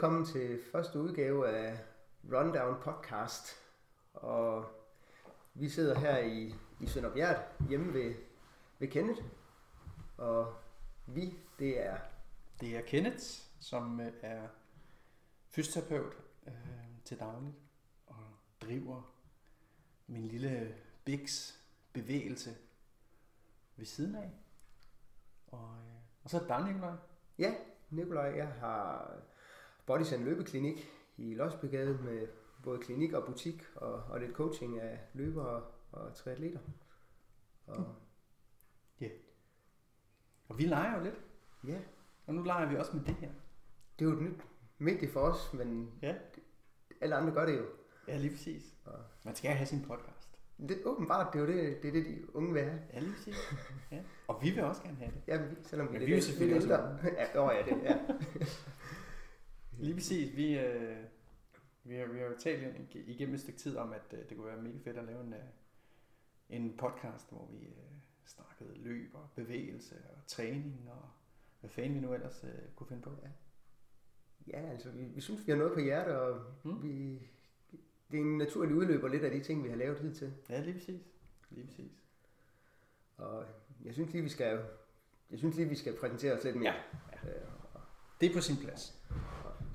velkommen til første udgave af Rundown Podcast. Og vi sidder her i, i Sønderbjerg hjemme ved, ved Kenneth. Og vi, det er... Det er Kenneth, som øh, er fysioterapeut øh, til dagligt og driver min lille Bix bevægelse ved siden af. Og, øh, og så er det dig, Nicolaj. Ja, Nikolaj, jeg har Bodies and Løbeklinik i Losbegade med både klinik og butik og, og lidt coaching af løbere og triatleter. Og, Og vi leger jo lidt, ja, og nu leger vi også med det her. det er jo et nyt medie for os, men Ja. alle andre gør det jo. Ja, lige præcis. Og Man skal have sin podcast. det, åbenbart, det er jo det, det, er det de unge vil have. Ja, lige præcis. Ja. Og vi vil også gerne have det. Ja, vi- selvom vi Men er vi er selvfølgelig også ja, åh, ja, det, ja. Lige præcis. Vi, øh, vi, har, vi har jo talt ig- igennem et stykke tid om, at øh, det kunne være mega fedt at lave en, øh, en podcast, hvor vi øh, snakkede løb og bevægelse og træning og hvad fanden vi nu ellers øh, kunne finde på. ja, altså, vi, vi synes, vi har noget på hjertet, og Mm. vi, det er en naturlig udløber lidt af de ting, vi har lavet hidtil. Ja, lige præcis. Lige præcis. Og jeg synes lige, vi skal, jeg synes lige, vi skal præsentere os lidt mere. Ja. Øh, Det er på sin plads.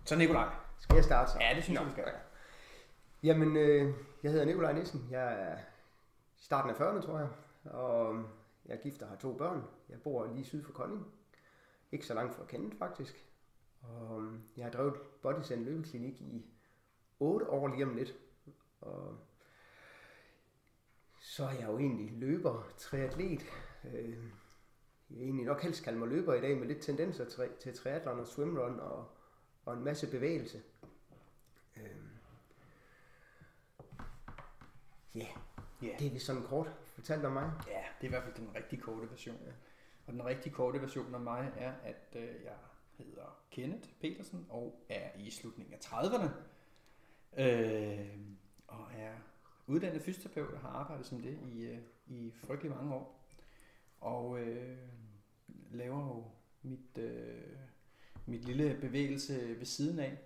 Så Nikolaj. Skal jeg starte så? Ja, det synes Nå. jeg, vi skal. Jamen, øh, jeg hedder Nikolaj Nissen. Jeg er i starten af 40'erne, tror jeg. Og jeg er gift og har to børn. Jeg bor lige syd for Kolding. Ikke så langt fra Kenneth, faktisk. Og øhm, jeg har drevet Bodies and Løbeklinik i 8 år lige om lidt. Og så er jeg jo egentlig løber, triatlet. Øh, jeg egentlig nok helst kalde mig løber i dag med lidt tendenser til, til triathlon og swimrun og, og en masse bevægelse. Øh, Ja, Ja. det er sådan kort fortalt om mig. Ja, det er i hvert fald den rigtig korte version. Og den rigtig korte version af mig er, at øh, jeg hedder Kenneth Petersen og er i slutningen af 30'erne. Øh, og er uddannet fysioterapeut og har arbejdet som det i, øh, i frygtelig mange år. Og øh, laver jo mit, øh, mit lille bevægelse ved siden af.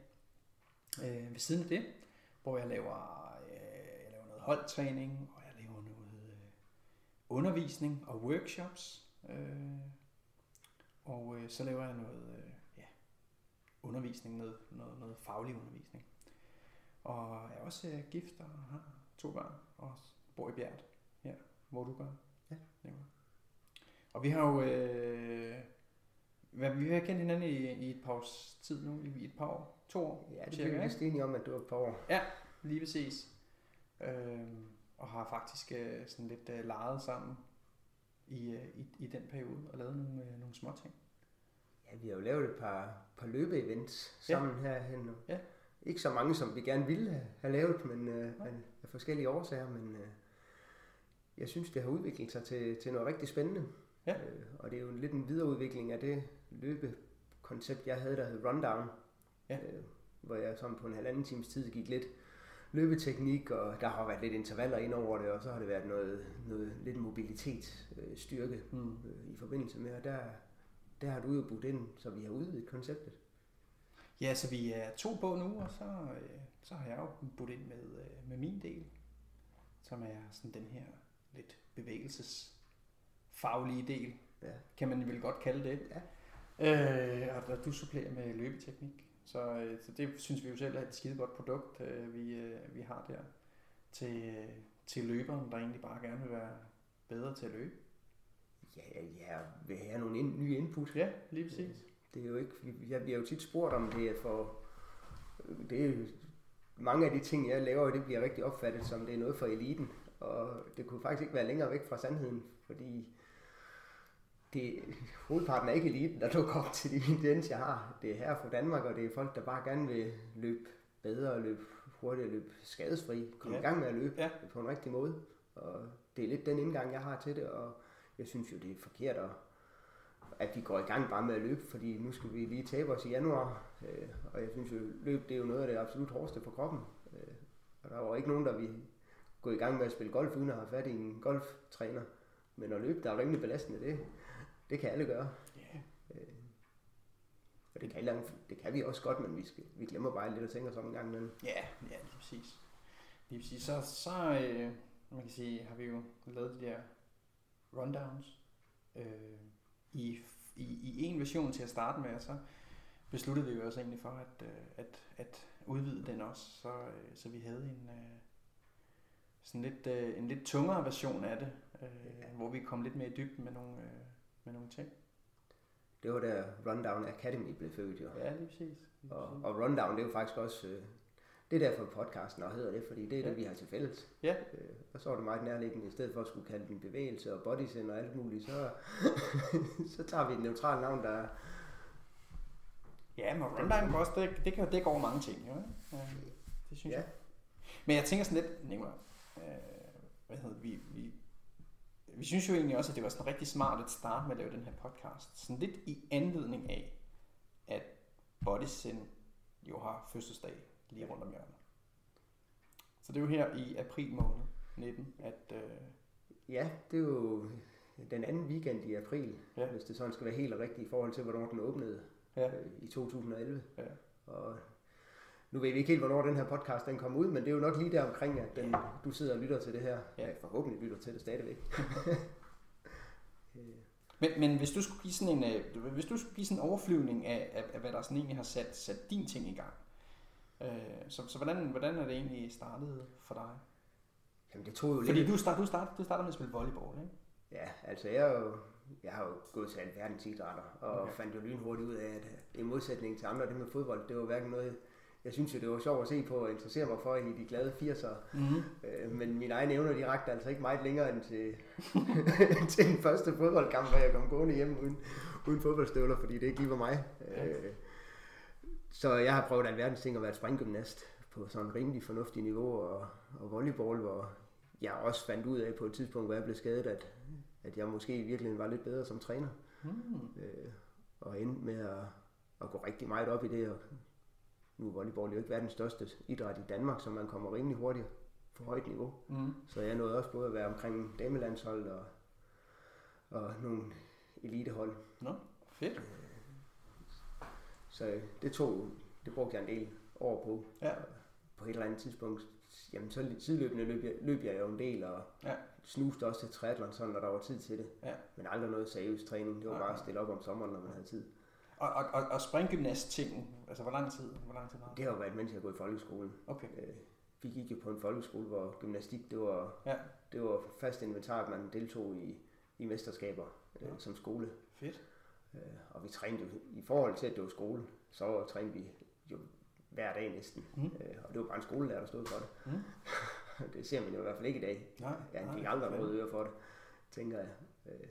Øh, ved siden af det, hvor jeg laver, øh, jeg laver noget holdtræning, og jeg laver noget øh, undervisning og workshops. Øh, og øh, så laver jeg noget øh, ja, undervisning, noget, noget, noget faglig undervisning. Og jeg er også øh, gift og har to børn og bor i Bjert, her, hvor du gør. Ja. Nicolai. Og vi har jo øh, hvad, vi har kendt hinanden i, i et par års tid nu, i et par år, to år. Ja, det cirka, blev vi enige om, at det var et par år. Lige præcis. Øhm, og har faktisk øh, sådan lidt øh, leget sammen i, øh, i, i den periode og lavet nogle, øh, nogle små ting. Ja, vi har jo lavet et par, par løbeevents sammen ja. herhen. Ja. Ikke så mange, som vi gerne ville have, have lavet, men, øh, men af forskellige årsager. Men øh, jeg synes, det har udviklet sig til, til noget rigtig spændende. Ja. Øh, og det er jo lidt en videreudvikling af det løbekoncept, jeg havde, der hed Rundown. Ja. Øh, hvor jeg sådan på en halvanden times tid gik lidt løbeteknik, og der har været lidt intervaller ind over det, og så har det været noget, noget lidt mobilitet, øh, styrke Mm. øh, i forbindelse med, og der, der har du jo budt ind, så vi har udvidet konceptet. Ja, så vi er to på nu, og så, øh, så har jeg jo budt ind med, øh, med min del, som er sådan den her lidt bevægelsesfaglige del, Ja. kan man vel godt kalde det. Ja. Øh, og du supplerer med løbeteknik. Så, øh, så det synes vi jo selv er et skide godt produkt, øh, vi, øh, vi har der til, øh, til løberen, der egentlig bare gerne vil være bedre til at løbe. Ja, ja, vil have nogle ind, nye input. Ja, lige præcis. Det er jo ikke, jeg bliver jo tit spurgt om det for, det er mange af de ting, jeg laver, det bliver rigtig opfattet som, det er noget for eliten. Og det kunne faktisk ikke være længere væk fra sandheden, fordi det, hovedparten er ikke eliten, der dukker op til de events, jeg har. Det er her fra Danmark, og det er folk, der bare gerne vil løbe bedre, løbe hurtigere, løbe skadesfri, komme Ja. i gang med at løbe Ja. på en rigtig måde. Og det er lidt den indgang, jeg har til det, og jeg synes jo, det er forkert, at, at vi går i gang bare med at løbe, fordi nu skal vi lige tabe os i januar, øh, og jeg synes jo, løb det er jo noget af det absolut hårdeste for kroppen. Øh, og der var ikke nogen, der vil gå i gang med at spille golf, uden at have fat i en golftræner. Men at løbe, der er jo rimelig belastende, det, det kan alle gøre. Ja. Øh, Og det kan, langt, det kan vi også godt, men vi, skal, vi glemmer bare lidt at tænke os om en gang imellem. Ja, ja, lige præcis. Lige præcis. Så, så øh, man kan sige, har vi jo lavet de der rundowns øh, i, i, i en version til at starte med, og så besluttede vi jo også egentlig for at, øh, at, at udvide den også, så, øh, så vi havde en øh, sådan lidt, øh, en lidt tungere version af det, øh, ja. hvor vi kom lidt mere i dybden med nogle, øh, med nogle ting. Det var der Rundown Academy blev født jo. Ja, lige præcis. Lige og, og Rundown, det er jo faktisk også, øh, det er derfor podcasten og hedder det, fordi det er ja. det, vi har til fælles. Ja. Øh, og så var det meget nærliggende, i stedet for at skulle kalde den bevægelse og bodycenter og alt muligt, så, så tager vi et neutralt navn, der Ja, men rundown også, det, det kan jo dække over mange ting, jo. Ja, det synes ja. jeg. Men jeg tænker sådan lidt, Nicolai, øh, hvad hedder vi, vi, synes jo egentlig også, at det var sådan rigtig smart at starte med at lave den her podcast. Sådan lidt i anledning af, at Bodysin jo har fødselsdag lige rundt om hjørnet. Så det er jo her i april måned 19, at... Øh, ja, det er jo den anden weekend i april, ja. hvis det sådan skal være helt rigtigt i forhold til, hvornår den åbnede ja. øh, i 2011. Ja. Og nu ved vi ikke helt, hvornår den her podcast den kommer ud, men det er jo nok lige der omkring, at den, du sidder og lytter til det her. Ja. ja forhåbentlig lytter til det stadigvæk. men, men hvis du skulle give sådan en, øh, hvis du skulle give sådan en overflyvning af, af, af hvad der sådan egentlig har sat, sat din ting i gang, øh, så, så hvordan, hvordan er det egentlig startet for dig? Jamen det tog jo Fordi lidt... du, start, du, start, du startede med at spille volleyball, ikke? Ja, altså jeg, jo, jeg har jo gået til alverdens idrætter, og okay. fandt jo lynhurtigt ud af, at i modsætning til andre, det med fodbold, det var hverken noget, jeg synes jo, det var sjovt at se på og interessere mig for i de glade 80'ere. Mm-hmm. Øh, men mine egne evner, de rakte altså ikke meget længere end til, til den første fodboldkamp, hvor jeg kom gående hjem uden, uden fodboldstøvler, fordi det ikke lige var mig. Okay. Øh, så jeg har prøvet alverdens ting at være springgymnast på sådan en rimelig fornuftig niveau, og, og volleyball, hvor jeg også fandt ud af på et tidspunkt, hvor jeg blev skadet, at, at jeg måske i virkeligheden var lidt bedre som træner. Mm. Øh, og endte med at, at gå rigtig meget op i det, og nu er volleyball jo ikke verdens største idræt i Danmark, så man kommer rimelig hurtigt på højt niveau. Mm. Så jeg nåede også både at være omkring damelandshold og, og nogle elitehold. Nå, fedt. Øh, så det tog, det brugte jeg en del år på. Ja. På et eller andet tidspunkt, jamen så sideløbende løb jeg, løb jeg jo en del, og ja. snuste også til triathlon, sådan, når der var tid til det. Ja. Men aldrig noget seriøs træning. Det var bare at stille op om sommeren, når man havde tid. Og, og, og, og springgymnast-tingen, altså hvor lang tid, hvor lang tid var det? Det har jo været, mens jeg gået i folkeskolen. Okay. Øh, vi gik jo på en folkeskole, hvor gymnastik, det var, ja. det var fast inventar, at man deltog i, i mesterskaber øh, ja. som skole. Fedt. Øh, og vi trænede jo, i forhold til, at det var skole, så trænede vi jo hver dag næsten. Mm. Øh, og det var bare en skolelærer, der stod for det. Mm. det ser man jo i hvert fald ikke i dag. Nej, jeg fik aldrig noget øre for det, tænker jeg. Øh,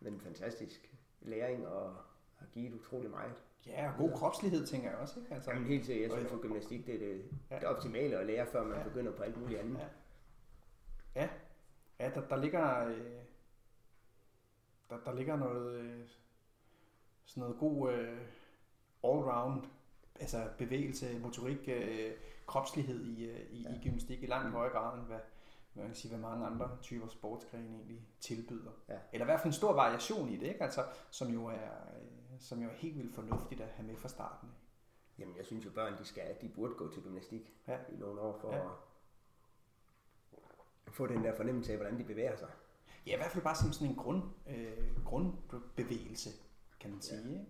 men fantastisk læring og har givet utrolig meget. Ja, og god kropslighed, tænker jeg også. Ikke? Altså, Jamen helt til, jeg synes for gymnastik, det er det, ja. det optimale at lære, før man ja. begynder på alt muligt andet. Ja, ja. ja der, der ligger... Øh, der, der ligger noget... Øh, sådan noget god øh, all-round altså bevægelse, motorik, øh, kropslighed i, øh, i, ja. i gymnastik i langt mm. højere grad end hvad, hvad, man kan sige, hvad mange andre typer sportsgrene egentlig tilbyder. Ja. Eller i hvert fald en stor variation i det, ikke? Altså, som, jo er, øh, som jo er helt vildt fornuftigt at have med fra starten. Jamen, jeg synes jo, børn de skal, de burde gå til gymnastik ja. i nogle år for ja. at få den der fornemmelse af, hvordan de bevæger sig. Ja, i hvert fald bare som sådan en grund, øh, grundbevægelse, kan man sige. Ja. Ikke?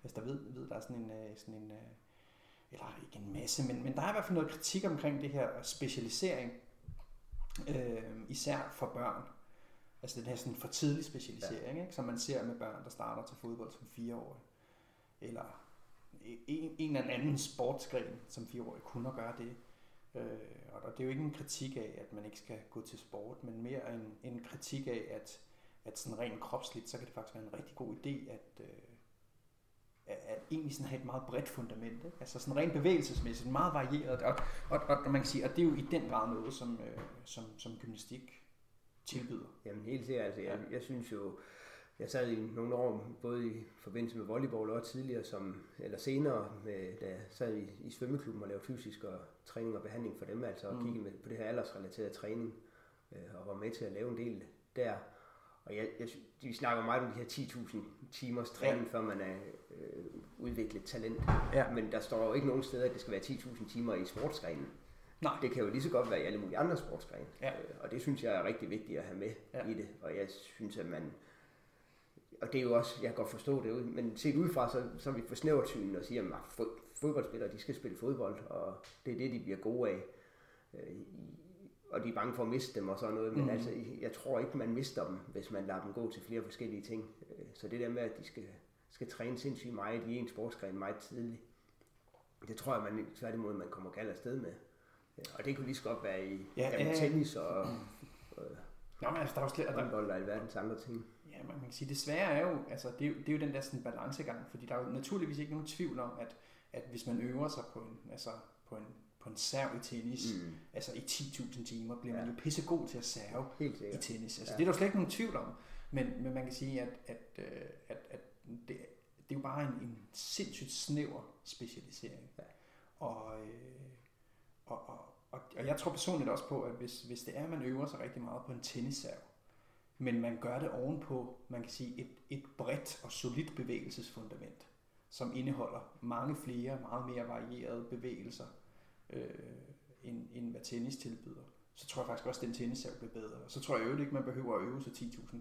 Hvis der ved, ved, der er sådan en, øh, sådan en eller ikke en masse, men, men der er i hvert fald noget kritik omkring det her specialisering, øh, især for børn. Altså den her sådan for tidlig specialisering, ja. ikke? som man ser med børn, der starter til fodbold som fireårige. Eller en, en eller anden sportsgren som fireårige kunne gøre det. Øh, og det er jo ikke en kritik af, at man ikke skal gå til sport, men mere en, en kritik af, at, at sådan rent kropsligt, så kan det faktisk være en rigtig god idé at, øh, at egentlig sådan have et meget bredt fundament. Ikke? Altså sådan rent bevægelsesmæssigt, meget varieret. Og, og, og, og, man kan sige, at det er jo i den grad noget, som, øh, som, som gymnastik tilbyder. Jamen helt sikkert. Altså, jeg, jeg synes jo, jeg sad i nogle år, både i forbindelse med volleyball og tidligere, som, eller senere, med, da jeg sad i, i svømmeklubben og lavede fysisk og træning og behandling for dem, altså og mm. kiggede med, på det her aldersrelaterede træning, øh, og var med til at lave en del der. og jeg, jeg, vi snakker meget om de her 10.000 timers træning, ja. før man er øh, udviklet talent. Ja. Men der står jo ikke nogen steder, at det skal være 10.000 timer i sportsgrenen. Nej. Det kan jo lige så godt være i alle mulige andre sportsgrene. Ja. Øh, og det synes jeg er rigtig vigtigt at have med ja. i det. Og jeg synes, at man... Og det er jo også, jeg kan godt forstå det, men set udefra, så, så er vi for snævert synen og siger, at fodboldspillere, de skal spille fodbold, og det er det, de bliver gode af. Øh, og de er bange for at miste dem og sådan noget, men mm. altså, jeg tror ikke, man mister dem, hvis man lader dem gå til flere forskellige ting. Øh, så det der med, at de skal, skal træne sindssygt meget i en sportsgren meget tidligt, det tror jeg, man tværtimod, man kommer galt afsted med. Og det kunne lige så godt være i ja, jamen, tennis og, og Nå, men altså, der er jo slet, håndbold og alverdens andre ting. Ja, man kan sige, det svære er jo, altså, det er jo, det er jo den der sådan balancegang, fordi der er jo naturligvis ikke nogen tvivl om, at, at hvis man øver sig på en, altså, på en, på en serv i tennis, mm. altså i 10.000 timer, bliver ja. man jo pissegod til at serve i tennis. Altså, ja. Det er der slet ikke nogen tvivl om. Men, men man kan sige, at, at, øh, at, at det, det er jo bare en, en sindssygt snæver specialisering. Ja. Og, øh, og, og, og, og jeg tror personligt også på, at hvis, hvis det er, at man øver sig rigtig meget på en tennisserv, men man gør det ovenpå, man kan sige, et, et bredt og solidt bevægelsesfundament, som indeholder mange flere, meget mere varierede bevægelser, øh, end, end hvad tennis tilbyder, så tror jeg faktisk også, at den tennisserv bliver bedre. Så tror jeg jo ikke, man behøver at øve sig 10.000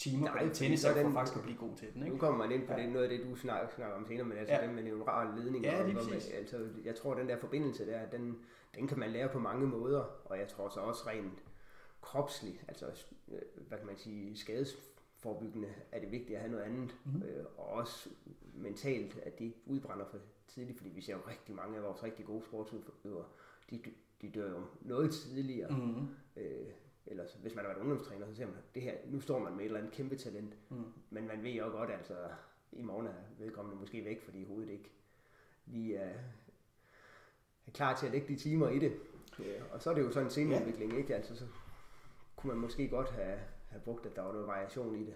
timer Nej, på den tennis, for den, faktisk at blive god til den. Ikke? Nu kommer man ind på ja. det, noget af det, du snakker, snakker om senere, men altså ja. den med neural ledning. Ja, det er præcis. Altså, jeg tror, den der forbindelse der, den, den kan man lære på mange måder, og jeg tror så også rent kropsligt, altså øh, hvad kan man sige, skadesforbyggende, er det vigtigt at have noget andet, mm-hmm. øh, og også mentalt, at de ikke udbrænder for tidligt, fordi vi ser jo rigtig mange af vores rigtig gode sportsudøvere, de, de dør jo noget tidligere, mm-hmm. øh, eller hvis man har været ungdomstræner, så ser man, det her, nu står man med et eller andet kæmpe talent, mm. men man ved jo godt, altså i morgen er vedkommende måske væk, fordi hovedet ikke lige er, er klar til at lægge de timer i det. Ja, og så er det jo sådan en senudvikling, ja. ikke? Altså, så kunne man måske godt have, have brugt, at der var noget variation i det.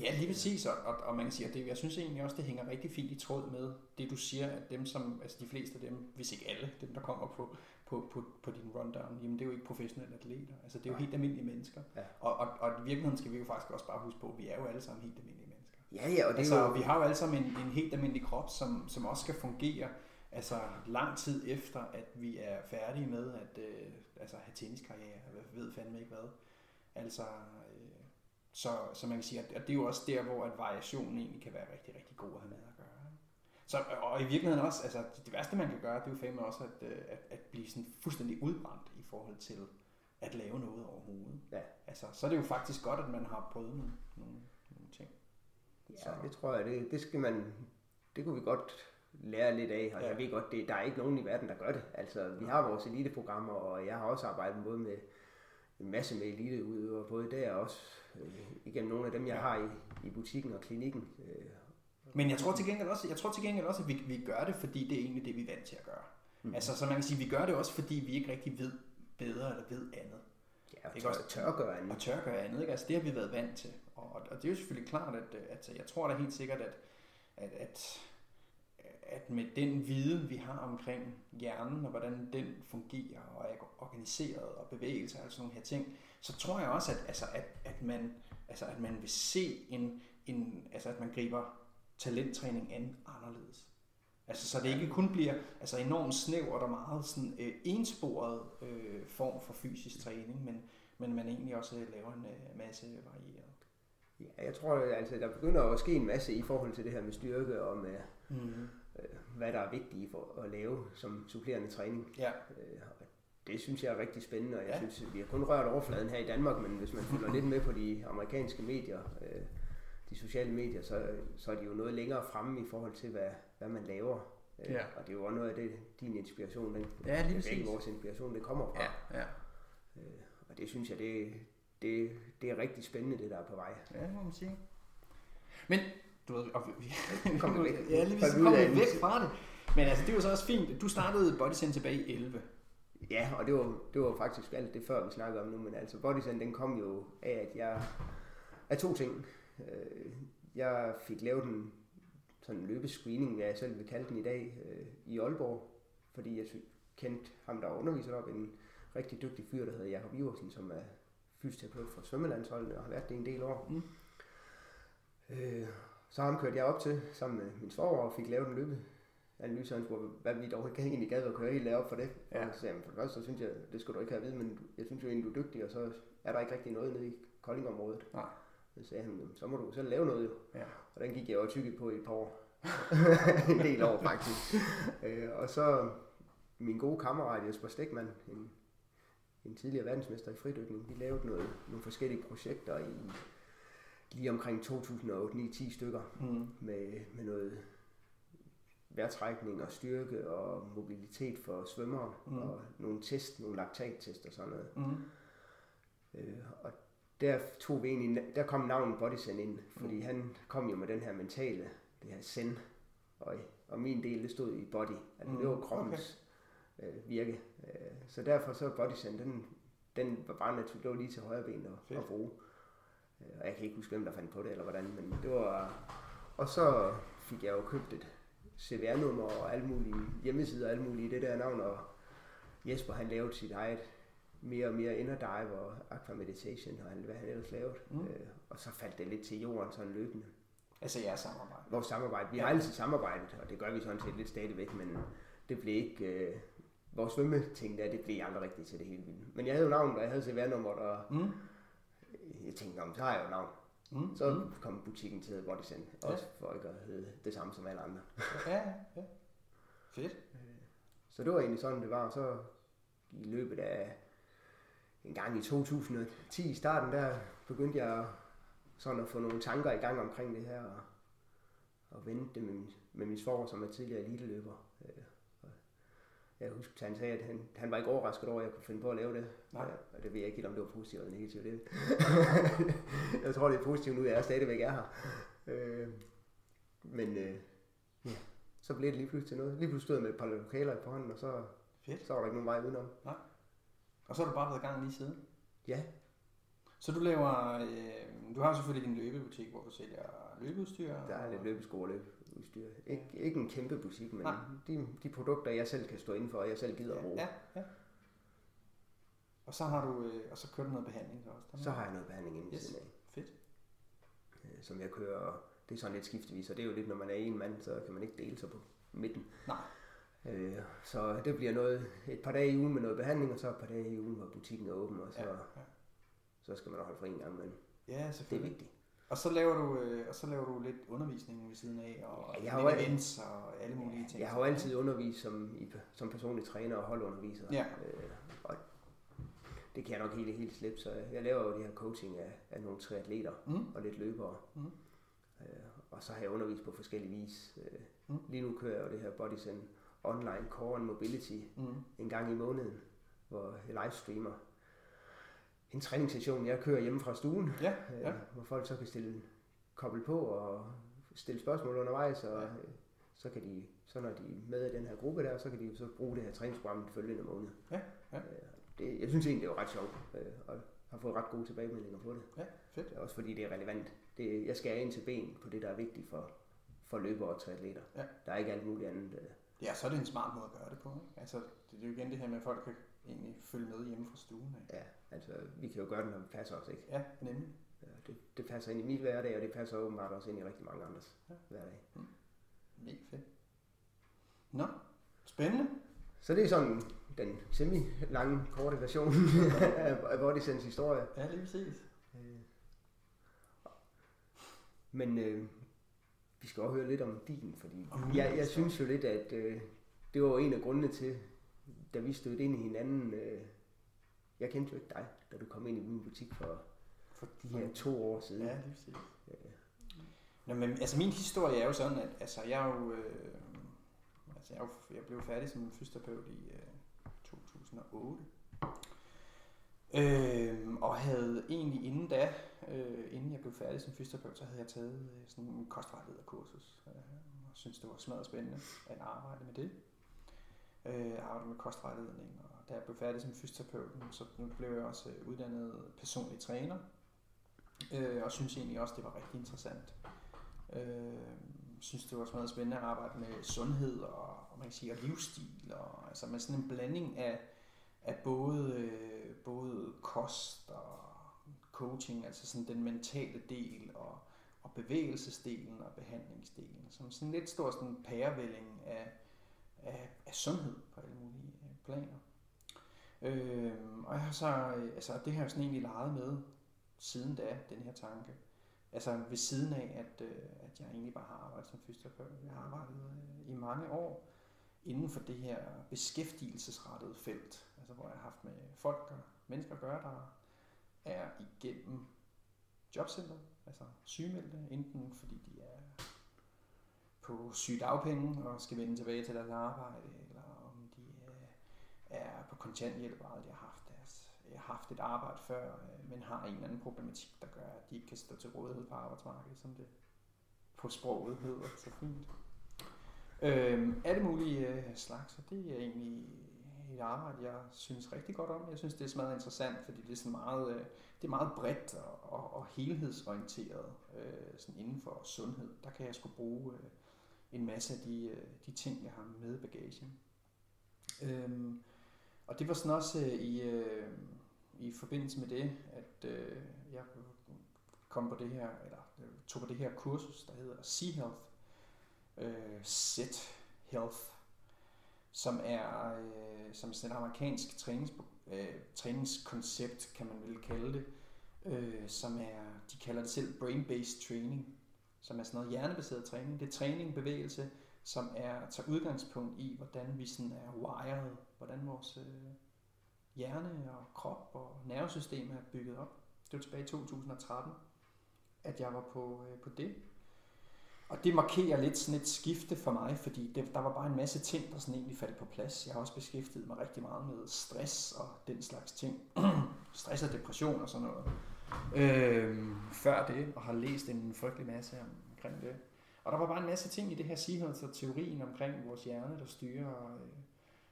Ja, lige præcis, og, og, og man kan sige, at det, jeg synes egentlig også, det hænger rigtig fint i tråd med det, du siger, at dem som, altså de fleste af dem, hvis ikke alle, dem der kommer på, på, på, på din rundown, jamen det er jo ikke professionelle atleter, altså det er jo helt almindelige mennesker. Ja. Og, og, og i virkeligheden skal vi jo faktisk også bare huske på, at vi er jo alle sammen helt almindelige mennesker. Ja, ja, og det altså, jo... vi har jo alle sammen en, en helt almindelig krop, som, som også skal fungere altså lang tid efter, at vi er færdige med at øh, altså, have tenniskarriere, jeg ved fandme ikke hvad. Altså, øh, så, så man kan sige, at, at det er jo også der, hvor at variationen egentlig kan være rigtig, rigtig god at have med. Så, og i virkeligheden også, altså det værste man kan gøre, det er jo fandme også at, øh, at, at blive sådan fuldstændig udbrændt i forhold til at lave noget overhovedet. Ja. Altså, så er det jo faktisk godt, at man har prøvet nogle, nogle, nogle ting. Ja, så. det tror jeg, det, det skal man, det kunne vi godt lære lidt af, og ja. jeg ved godt, det, der er ikke nogen i verden, der gør det. Altså, vi har vores eliteprogrammer, og jeg har også arbejdet både med en masse med eliteudøvere, både der og også øh, igennem nogle af dem, jeg ja. har i, i butikken og klinikken. Øh, men jeg tror til gengæld også, jeg tror til gengæld også at vi, vi gør det, fordi det er egentlig det, vi er vant til at gøre. Mm. Altså, så man kan sige, vi gør det også, fordi vi ikke rigtig ved bedre eller ved andet. Ja, og ikke også tør gøre andet. Og tør gøre andet, ikke? Altså, det har vi været vant til. Og, og, og det er jo selvfølgelig klart, at, at jeg tror da helt sikkert, at, at, at, at med den viden, vi har omkring hjernen, og hvordan den fungerer og er organiseret og bevægelser og sådan nogle her ting, så tror jeg også, at, altså, at, at, man, altså, at man vil se en, en, altså, at man griber talenttræning an anderledes. Altså, så det ikke kun bliver altså, enormt snævert og meget sådan, øh, ensporet øh, form for fysisk træning, men, men man egentlig også laver en øh, masse varieret. Ja, jeg tror, altså, der begynder at ske en masse i forhold til det her med styrke og med, mm-hmm. øh, hvad der er vigtigt for at lave som supplerende træning. Ja. Øh, det synes jeg er rigtig spændende, og jeg ja. synes, vi har kun rørt overfladen her i Danmark, men hvis man følger lidt med på de amerikanske medier, øh, de sociale medier, så, så er de jo noget længere fremme i forhold til, hvad, hvad man laver. Øh, ja. Og det er jo også noget af det, din inspiration, den, ja, lige præcis. vores inspiration, det kommer fra. Ja, ja. Øh, og det synes jeg, det, det, det er rigtig spændende, det der er på vej. Ja, må man sige. Men, du ved, og vi, kommer væk. ja, lige så kommer vi væk fra det. Men altså, det var så også fint. Du startede Bodysen tilbage i 11. Ja, og det var, det var faktisk alt det før, vi snakkede om nu, men altså Bodysen, den kom jo af, at jeg af to ting. Øh, jeg fik lavet en sådan en løbescreening, hvad jeg selv vil kalde den i dag, øh, i Aalborg, fordi jeg kendte ham, der underviser op, en rigtig dygtig fyr, der hedder Jakob Iversen, som er fysioterapeut for svømmelandsholdet, og har været det en del år. Mm. Øh, så ham kørte jeg op til sammen med min svoger og fik lavet en løbeanalyse, han spurgte, hvad vi dog ikke egentlig gad at køre helt op for det. Ja. Og så sagde for det første, så synes jeg, det skulle du ikke have at vide, men jeg synes jo egentlig, du er dygtig, og så er der ikke rigtig noget nede i Koldingområdet. Nej. Så sagde han, "Jamen, så må du selv lave noget jo. Ja. Og den gik jeg jo tykket på i et par år. en del år faktisk. øh, og så min gode kammerat Jesper Stegman, en, en tidligere verdensmester i fridykning, vi lavede noget, nogle forskellige projekter i lige omkring 2008-9-10 stykker Mm. med, med noget vejrtrækning og styrke og mobilitet for svømmere Mm. mm. og nogle test, nogle laktattest og sådan noget. Mm. Øh, og der tog vi egentlig, der kom navnet Bodyzen ind, fordi Mm. han kom jo med den her mentale, det her zen, og, og min del, det stod i body, altså Mm, det var kroppens okay. øh, virke. Øh, så derfor så Bodyzen, den, den var bare naturligt, det var lige til højre ben at, at bruge. Øh, og jeg kan ikke huske, hvem der fandt på det, eller hvordan, men det var... Og så fik jeg jo købt et CVR-nummer og alle mulige hjemmesider og alle mulige det der navn, og Jesper han lavede sit eget mere og mere inner dive og aqua meditation, og han, hvad han ellers lavede. Mm. Øh, og så faldt det lidt til jorden sådan løbende. Altså jeres samarbejde. Vores samarbejde, vi har Ja. altid samarbejdet, og det gør vi sådan set lidt stadigvæk, men det blev ikke... Øh, vores svømmeting der, det blev aldrig rigtigt til det hele vilde. Men jeg havde jo navn, og jeg havde CVR-nummer, og Mm. jeg tænkte, om så har jeg jo navn. Mm. Så mm. kom butikken til at hedde Bodysen, også for ikke at hedde det samme som alle andre. Ja, ja, ja. Fedt. Så det var egentlig sådan, det var. Så i løbet af en gang i 2010 i starten, der begyndte jeg sådan at få nogle tanker i gang omkring det her, og, og vente det med, min- med min svoger, som er tidligere eliteløber. Øh, Jeg husker, at han sagde, at han, han var ikke overrasket over, at jeg kunne finde på at lave det. Nej. Ja, Og det ved jeg ikke helt, om det var positivt eller negativt. Det. jeg tror, det er positivt nu, at jeg stadigvæk er her. Øh, men øh, ja, så blev det lige pludselig til noget. Lige pludselig stod jeg med et par lokaler på hånden, og så, Fedt. så var der ikke nogen vej udenom. Og så har du bare været i gang lige siden. Ja, Så du laver, øh, du har selvfølgelig din løbebutik, hvor du sælger løbeudstyr. der er lidt løbesko og løbeudstyr. Ik- ikke en kæmpe butik, men Nej. de, de produkter, jeg selv kan stå inden for, og jeg selv gider at bruge. Ja, ja. Og så har du, øh, og så kører du noget behandling så også. Så har jeg noget behandling inden yes. siden af, Fedt. øh, som jeg kører. Det er sådan lidt skiftevis, og det er jo lidt, når man er en mand, så kan man ikke dele sig på midten. Nej. Øh, så det bliver noget, et par dage i ugen med noget behandling, og så et par dage i ugen, hvor butikken er åben, og så, Ja, ja. så skal man holde fri en gang, men ja det er selvfølgelig. vigtigt. Og så laver du, øh, og så laver du lidt undervisning ved siden af, og Ja, jeg har events og alle mulige ting. Jeg har jo altid undervist som, i, som personlig træner og holdunderviser. Ja. Øh, og det kan jeg nok helt, helt slippe, så jeg laver jo det her coaching af, af nogle triatleter Mm. og lidt løbere. Mm. Øh, og så har jeg undervist på forskellige vis. Øh, Mm. Lige nu kører jeg jo det her Bodyzen Online Core and Mobility Mm. en gang i måneden, hvor jeg livestreamer en træningssession, jeg kører hjemme fra stuen, Ja, øh, ja. hvor folk så kan stille koble på og stille spørgsmål undervejs, og Ja. ja. så kan de, så når de er med i den her gruppe der, så kan de så bruge det her træningsprogram den følgende måned. Ja, ja. Øh, Det, jeg synes egentlig, det er jo ret sjovt, øh, og har fået ret gode tilbagemeldinger på det. Ja, fedt. Også fordi det er relevant. Det, jeg skal ind til ben på det, der er vigtigt for, for løbere og triatleter. Ja. Der er ikke alt muligt andet. Ja, så er det en smart måde at gøre det på. Ikke? Altså, det er jo igen det her med, at folk kan egentlig følge med hjemme fra stuen. Ikke? Ja, altså, vi kan jo gøre det, når det passer os, ikke? Ja, nemlig. Ja, det, det passer ind i mit hverdag, og det passer åbenbart også ind i rigtig mange andres Ja. hverdag. Mega fedt. Nå, spændende. Så det er sådan den semi-lange, korte version af, af Bodysens historie. Ja, lige præcis. Øh. Men øh, vi skal også høre lidt om din, fordi Om jeg, jeg synes jo lidt, at øh, det var en af grundene til, da vi stødte ind i hinanden. Øh, jeg kendte jo ikke dig, da du kom ind i min butik for For de her to år siden. Ja, lige præcis. Nå, men altså min historie er jo sådan, at altså, jeg er jo, øh, altså, jeg, er jo, jeg blev færdig som fysioterapeut i øh, 2008. Øh, og havde egentlig inden da, øh, inden jeg blev færdig som fysioterapeut, så havde jeg taget øh, sådan en kostvejlederkursus. Øh, og synes det var smadret spændende at arbejde med det. Øh, arbejde med kostvejledning, og da jeg blev færdig som fysioterapeut, så blev jeg også øh, uddannet personlig træner. Øh, og synes egentlig også, det var rigtig interessant. Øh, synes, det var smadret spændende at arbejde med sundhed og, og man kan sige, og livsstil. Og, altså med sådan en blanding af, af både, øh, både kost og coaching, altså sådan den mentale del og, og bevægelsesdelen og behandlingsdelen, som sådan lidt stor sådan pærevælling af, af, af sundhed på alle mulige øh, planer. Øh, og jeg har så, øh, altså det har jeg sådan egentlig leget med siden da, den her tanke. Altså ved siden af, at, øh, at jeg egentlig bare har arbejdet som fysioterapeut. Jeg har arbejdet øh, i mange år inden for det her beskæftigelsesrettede felt, altså hvor jeg har haft med folk og mennesker at gøre, der er igennem jobcenter, altså sygemeldte, enten fordi de er på sygedagpenge og skal vende tilbage til deres arbejde, eller om de øh, er på kontanthjælp og aldrig har haft deres, har haft et arbejde før, øh, men har en eller anden problematik, der gør, at de ikke kan stå til rådighed på arbejdsmarkedet, som det på sproget hedder så fint. Øhm, alle mulige slags, og det er egentlig et arbejde, jeg synes rigtig godt om. Jeg synes, det er smadret interessant, fordi det er, sådan meget, øh, det er meget bredt og, og, og helhedsorienteret øh, sådan inden for sundhed. Der kan jeg sgu bruge øh, en masse af de, øh, de ting, jeg har med i bagagen. Øhm, og det var sådan også øh, i, øh, i forbindelse med det, at øh, jeg kom på det her, eller øh, tog på det her kursus, der hedder Sea Health, øh, Set Health, som er øh, som sådan et amerikansk trænings, øh, træningskoncept, kan man vel kalde det, øh, som er, de kalder det selv brain-based training, som er sådan noget hjernebaseret træning. Det er træning, bevægelse, som er tager udgangspunkt i, hvordan vi sådan er wired, hvordan vores øh, hjerne og krop og nervesystem er bygget op. Det var tilbage i 2013, at jeg var på, øh, på det. Og det markerer lidt sådan et skifte for mig, fordi det, der var bare en masse ting, der sådan egentlig faldt på plads. Jeg har også beskæftiget mig rigtig meget med stress og den slags ting. stress og depression og sådan noget. Øh, før det, og har læst en frygtelig masse omkring det. Og der var bare en masse ting i det her Seahorns og teorien omkring vores hjerne, der styrer, øh,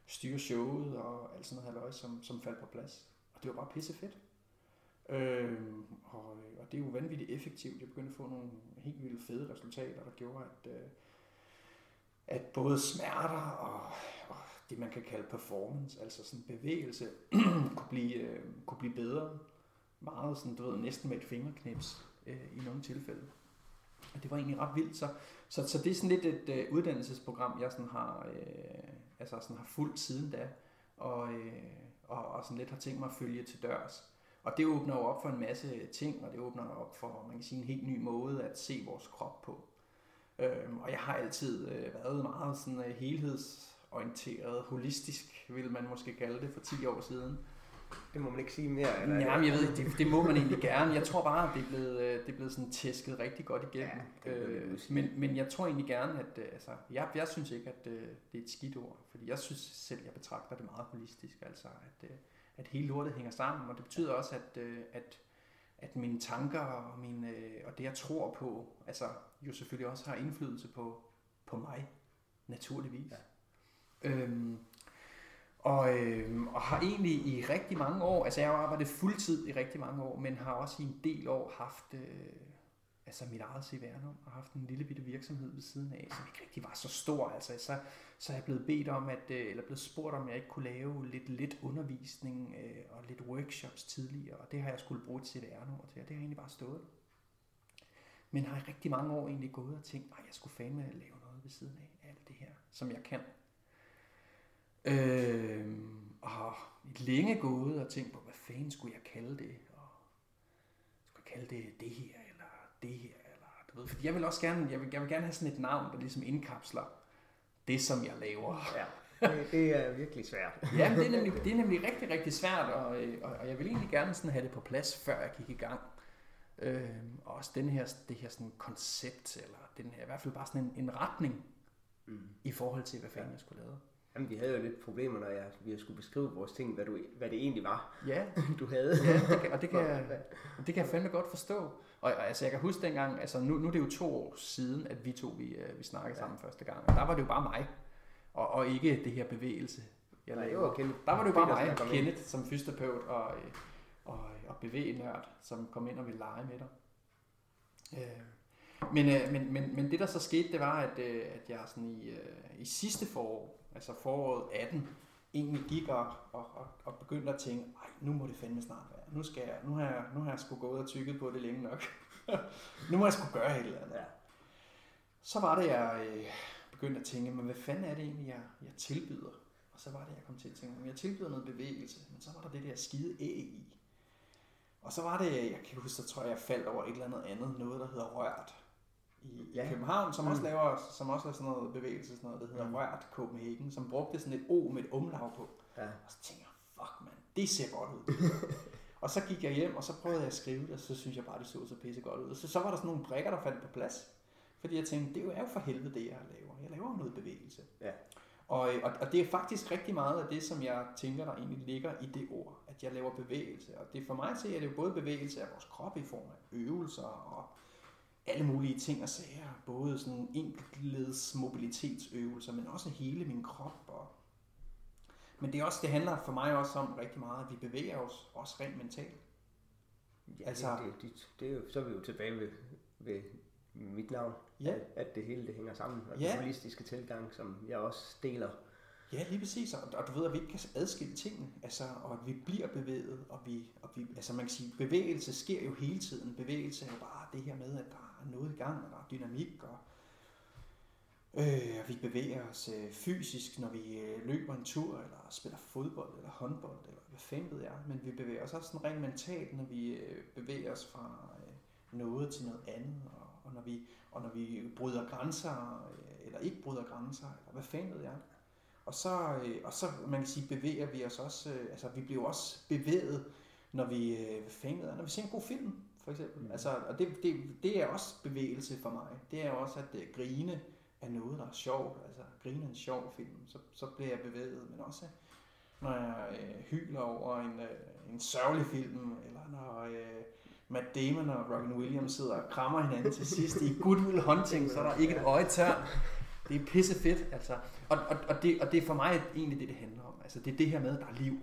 styrer showet og alt sådan noget halløj, som, som faldt på plads. Og det var bare pisse fedt. Øhm, øh, og, og det er jo vanvittigt effektivt. Jeg begyndte at få nogle helt vildt fede resultater, der gjorde, at, øh, at både smerter og, og det, man kan kalde performance, altså sådan bevægelse, kunne, blive, øh, kunne blive bedre. Meget sådan, du ved, næsten med et fingerknips øh, i nogle tilfælde. Og det var egentlig ret vildt. Så, så, så det er sådan lidt et øh, uddannelsesprogram, jeg sådan har, øh, altså sådan har fulgt siden da, og, øh, og, og sådan lidt har tænkt mig at følge til dørs. Og det åbner jo op for en masse ting, og det åbner op for, man kan sige, en helt ny måde at se vores krop på. Øhm, og jeg har altid øh, været meget sådan øh, helhedsorienteret, holistisk, vil man måske kalde det, for 10 år siden. Det må man ikke sige mere? Eller? Ja, men jeg ved det, det må man egentlig gerne. Jeg tror bare, at det er blevet, øh, det er blevet sådan tæsket rigtig godt igennem. Ja, øh, men, men jeg tror egentlig gerne, at øh, altså, jeg, jeg synes ikke, at øh, det er et skidt ord, fordi jeg synes selv, jeg betragter det meget holistisk, altså at, at hele lortet hænger sammen, og det betyder også, at, øh, at, at mine tanker og, mine, øh, og det, jeg tror på, altså jo selvfølgelig også har indflydelse på, på mig, naturligvis. Ja. Øhm, og, øh, og har egentlig i rigtig mange år, altså jeg har arbejdet fuldtid i rigtig mange år, men har også i en del år haft øh, altså mit eget CVR og haft en lille bitte virksomhed ved siden af, som ikke rigtig var så stor. Altså, så, så er jeg blevet bedt om, at, øh, eller blevet spurgt om, jeg ikke kunne lave lidt, lidt undervisning øh, og lidt workshops tidligere, og det har jeg skulle bruge et CVR-nummer til, og det har egentlig bare stået. Men har i rigtig mange år egentlig gået og tænkt, at jeg skulle fandme lave noget ved siden af alt det her, som jeg kan. Øh, og har længe gået og tænkt på, hvad fanden skulle jeg kalde det? Og skulle jeg kalde det det her, det her? Eller, du ved, fordi jeg vil også gerne, jeg vil, jeg vil gerne have sådan et navn, der ligesom indkapsler det, som jeg laver. Ja. Det, det er virkelig svært. ja, det er, nemlig, det er nemlig rigtig, rigtig svært, og, og, og jeg vil egentlig gerne sådan have det på plads, før jeg gik i gang. Øh, og også den her, det her sådan koncept, eller den her, i hvert fald bare sådan en, en retning, mm. i forhold til, hvad fanden ja. jeg skulle lave. Jamen, vi havde jo lidt problemer, når jeg, vi skulle beskrive vores ting, hvad, du, hvad det egentlig var, ja. du havde. Ja, det kan, og det kan, jeg, det kan jeg fandme godt forstå. Og, altså, jeg kan huske dengang, altså nu, nu er det jo to år siden, at vi to vi, øh, vi snakkede ja. sammen første gang. Og der var det jo bare mig, og, og ikke det her bevægelse, jeg Nej, lavede. Kenneth, der var det jo bare mig, Kenneth, som fysioterapeut og, øh, og, og bevægenørd, som kom ind og ville lege med dig. Øh, men, øh, men, men, men det der så skete, det var, at, øh, at jeg sådan i, øh, i sidste forår, altså foråret 18, egentlig gik og, og, og, og begyndte at tænke, ej, nu må det fandme snart være. Nu, skal jeg, nu, har, jeg, nu har jeg sgu gået og tykket på det længe nok. nu må jeg sgu gøre et eller andet. Ja. Så var det, jeg øh, begyndte at tænke, men hvad fanden er det egentlig, jeg, jeg tilbyder? Og så var det, jeg kom til at tænke, men jeg tilbyder noget bevægelse, men så var der det der skide æg i. Og så var det, jeg kan huske, så tror jeg, jeg faldt over et eller andet andet, noget der hedder rørt i, ja. i København, som også laver som også er sådan noget bevægelse, sådan noget, der hedder mm. Rørt Copenhagen, som brugte sådan et O med et umlaug på. Ja. Og så tænkte jeg, fuck man, det ser godt ud. og så gik jeg hjem, og så prøvede jeg at skrive det, og så synes jeg bare, det så så pisse godt ud. Og så, så var der sådan nogle brikker, der faldt på plads. Fordi jeg tænkte, det er jo for helvede det, jeg laver. Jeg laver noget bevægelse. Ja. Og, og, og det er faktisk rigtig meget af det, som jeg tænker, der egentlig ligger i det ord, at jeg laver bevægelse. Og det for mig se, at det er jo både bevægelse af vores krop i form af øvelser og alle mulige ting og sager. Både sådan enkeltleds mobilitetsøvelser, men også hele min krop. Og men det, er også, det handler for mig også om rigtig meget, at vi bevæger os også rent mentalt. Ja, altså, det, det, det, det er jo, så er vi jo tilbage ved, ved mit navn, ja. at, at det hele det hænger sammen, og ja. den holistiske tilgang, som jeg også deler. Ja, lige præcis, og, og du ved, at vi ikke kan adskille tingene, altså, og at vi bliver bevæget, og vi, og vi, altså man kan sige, bevægelse sker jo hele tiden. Bevægelse er jo bare det her med, at der er noget i gang, og der er dynamik, og øh, vi bevæger os øh, fysisk, når vi øh, løber en tur, eller spiller fodbold, eller håndbold, eller hvad fanden ved jeg, men vi bevæger os også sådan rent mentalt, når vi øh, bevæger os fra øh, noget til noget andet, og, og, når vi, og når vi bryder grænser, øh, eller ikke bryder grænser, eller hvad fanden ved jeg. Og så, øh, og så man kan sige, bevæger vi os også, øh, altså vi bliver også bevæget, når vi, øh, når vi ser en god film, for eksempel. Mm. Altså, og det, det, det er også bevægelse for mig. Det er også at uh, grine af noget, der er sjovt. Altså grine af en sjov film, så, så bliver jeg bevæget. Men også når jeg uh, hyler over en, uh, en sørgelig film, eller når uh, Matt Damon og Robin Williams sidder og krammer hinanden til sidst i Good Will Hunting, så er der ikke et øje tør. Det er pisse fedt, altså. Og, og, og, det, og det er for mig egentlig det, det handler om. Altså, det er det her med, at der er liv.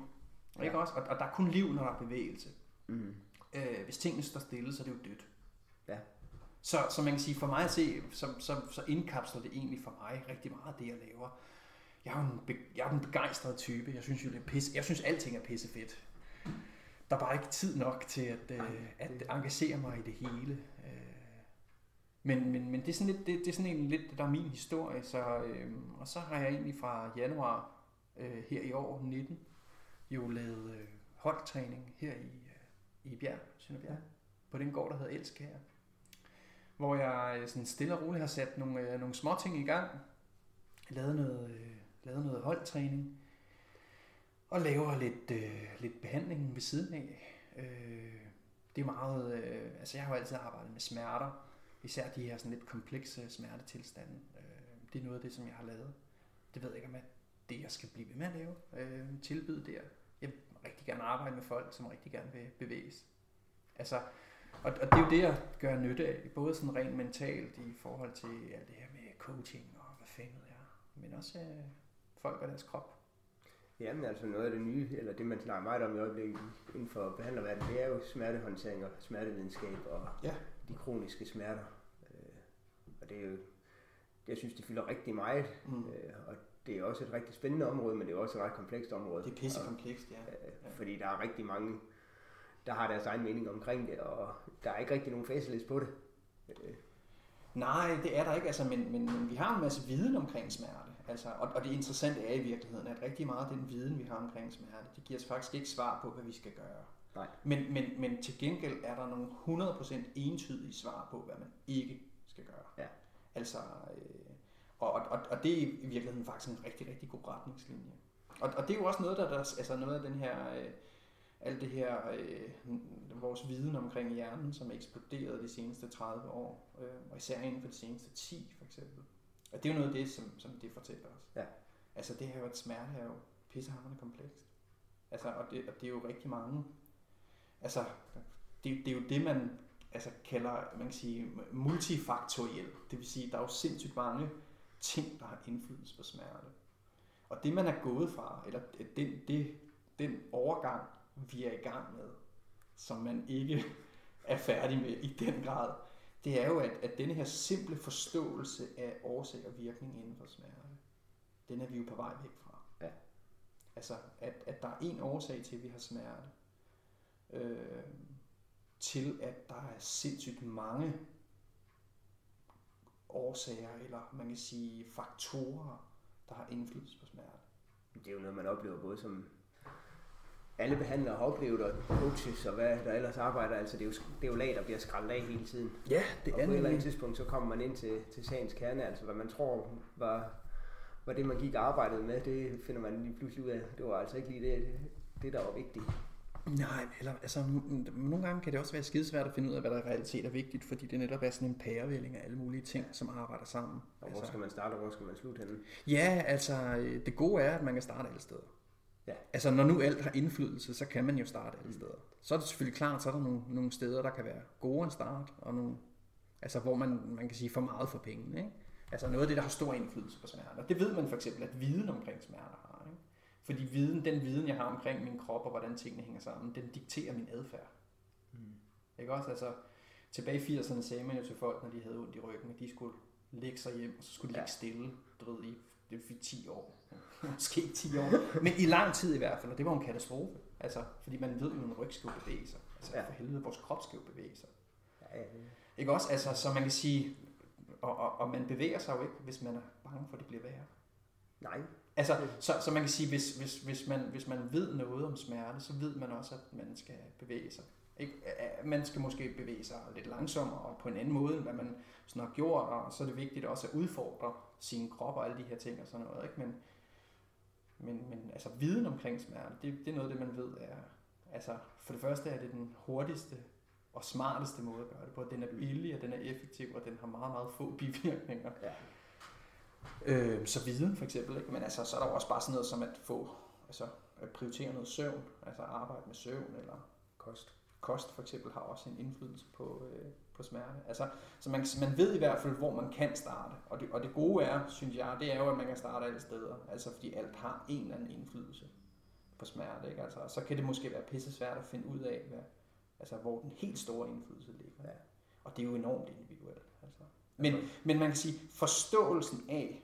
Ja. Ikke også? Og, og der er kun liv, når der er bevægelse. Mm. Øh, hvis tingene står stille, så er det jo dødt. Ja. Så, så man kan sige, for mig at se, så, så, så indkapsler det egentlig for mig rigtig meget det, jeg laver. Jeg er en, be, jeg er en begejstret type. Jeg synes jo, det er pisse. Jeg synes, alting er pisse fedt. Der er bare ikke tid nok til at, øh, at engagere mig i det hele. Øh, men, men, men det er sådan lidt, det, det er sådan en lidt, der er min historie. Så, øh, og så har jeg egentlig fra januar øh, her i år, 19, jo lavet øh, holdtræning her i øh, i Bjerg, Sønderbjerg, på den gård, der hedder Elskær. Hvor jeg øh, sådan stille og roligt har sat nogle, øh, nogle små ting i gang. Lavet noget, øh, lavet noget holdtræning. Og laver lidt, øh, lidt behandling ved siden af. Øh, det er meget, øh, altså jeg har jo altid arbejdet med smerter. Især de her sådan lidt komplekse smertetilstande. Øh, det er noget af det, som jeg har lavet. Det ved jeg ikke, om det jeg skal blive ved med at lave. Øh, tilbyde der rigtig gerne arbejde med folk, som rigtig gerne vil bevæges. Altså, og, og det er jo det, jeg gør nytte af, både sådan rent mentalt i forhold til alt det her med coaching og hvad fanden er, men også øh, folk og deres krop. Jamen altså noget af det nye, eller det man snakker meget om i øjeblikket inden for behandlerverdenen, det er jo smertehåndtering og smertevidenskab og ja. de kroniske smerter. Øh, og det er jo, jeg synes, det fylder rigtig meget, mm. øh, og det er også et rigtig spændende område, men det er også et ret komplekst område. Det er pisse komplekst, ja. Fordi der er rigtig mange, der har deres egen mening omkring det, og der er ikke rigtig nogen facelist på det. Øh. Nej, det er der ikke, altså, men, men, men vi har en masse viden omkring smerte. Altså, og, og det interessante er i virkeligheden, at rigtig meget af den viden, vi har omkring smerte, det giver os faktisk ikke svar på, hvad vi skal gøre. Nej. Men, men, men til gengæld er der nogle 100% entydige svar på, hvad man ikke skal gøre. Ja. Altså, øh, og, og, og det er i virkeligheden faktisk en rigtig, rigtig god retningslinje. Og, og det er jo også noget, der, der altså noget af den her, øh, alt det her, øh, vores viden omkring hjernen, som er eksploderet de seneste 30 år, øh, og især inden for de seneste 10 for eksempel. Og det er jo noget af det, som, som det fortæller os. Ja. Altså det her jo, at smerte er jo pissehammerende komplekst. Altså, og det, og det er jo rigtig mange, altså det, det er jo det, man altså kalder, man kan sige, multifaktoriel. Det vil sige, der er jo sindssygt mange ting, der har indflydelse på smerte. Og det, man er gået fra, eller den, det, den overgang, vi er i gang med, som man ikke er færdig med i den grad, det er jo, at, at denne her simple forståelse af årsag og virkning inden for smerte, den er vi jo på vej væk fra. Ja. Altså, at, at der er en årsag til, at vi har smerte. Øh, til at der er sindssygt mange årsager, eller man kan sige faktorer, der har indflydelse på smerte. Det er jo noget, man oplever både som alle behandlere har oplevet, og coaches og hvad der ellers arbejder, altså det er jo, det er jo lag, der bliver skrællet af hele tiden. Ja, det og på et eller andet tidspunkt, så kommer man ind til, til sagens kerne, altså hvad man tror var, var det, man gik og arbejdede med, det finder man lige pludselig ud af, det var altså ikke lige det, det, det der var vigtigt. Nej, eller altså, nogle gange kan det også være skidesvært at finde ud af, hvad der i realitet er vigtigt, fordi det netop er sådan en pærevælling af alle mulige ting, som arbejder sammen. Og hvor altså, skal man starte, og hvor skal man slutte henne? Ja, altså, det gode er, at man kan starte alle steder. Ja. Altså, når nu alt har indflydelse, så kan man jo starte alle steder. Så er det selvfølgelig klart, så er der nogle, nogle steder, der kan være gode at starte, og nogle, altså, hvor man, man kan sige for meget for pengene. Ikke? Altså noget af det, der har stor indflydelse på smerter. Det ved man for eksempel, at viden omkring smerter har. Fordi viden, den viden, jeg har omkring min krop og hvordan tingene hænger sammen, den dikterer min adfærd. Mm. Ikke også? Altså, tilbage i 80'erne sagde man jo til folk, når de havde ondt i ryggen, at de skulle lægge sig hjem, og så skulle de ja. ligge stille, du ved, i det er 10 år. Måske 10 år. Men i lang tid i hvert fald, og det var en katastrofe. Altså, fordi man ved jo, at en ryg skal bevæge sig. Altså, ja. for helvede, vores krop skal jo bevæge sig. Ja, ja, ja. Ikke også? Altså, så man kan sige, og, og, og man bevæger sig jo ikke, hvis man er bange for, at det bliver værre. Nej. Altså, så, så man kan sige, hvis, hvis, hvis, man, hvis man ved noget om smerte, så ved man også, at man skal bevæge sig. Ikke? Man skal måske bevæge sig lidt langsommere og på en anden måde, end hvad man sådan har gjort, og så er det vigtigt også at udfordre sin krop og alle de her ting og sådan noget. Ikke? Men, men, men altså viden omkring smerte, det, det er noget det, man ved er, altså for det første er det den hurtigste og smarteste måde at gøre det på. Den er billig, og den er effektiv, og den har meget, meget få bivirkninger. Ja. Øh, så viden for eksempel, ikke? men altså, så er der også bare sådan noget som at få, altså at prioritere noget søvn, altså arbejde med søvn eller kost. Kost for eksempel har også en indflydelse på, øh, på smerte. Altså, så man, man ved i hvert fald, hvor man kan starte. Og det, og det gode er, synes jeg, det er jo, at man kan starte alle steder. Altså fordi alt har en eller anden indflydelse på smerte. Ikke? Altså, så kan det måske være pisse svært at finde ud af, hvad, altså, hvor den helt store indflydelse ligger. Ja. Og det er jo enormt individuelt. Altså. Men, men man kan sige, forståelsen af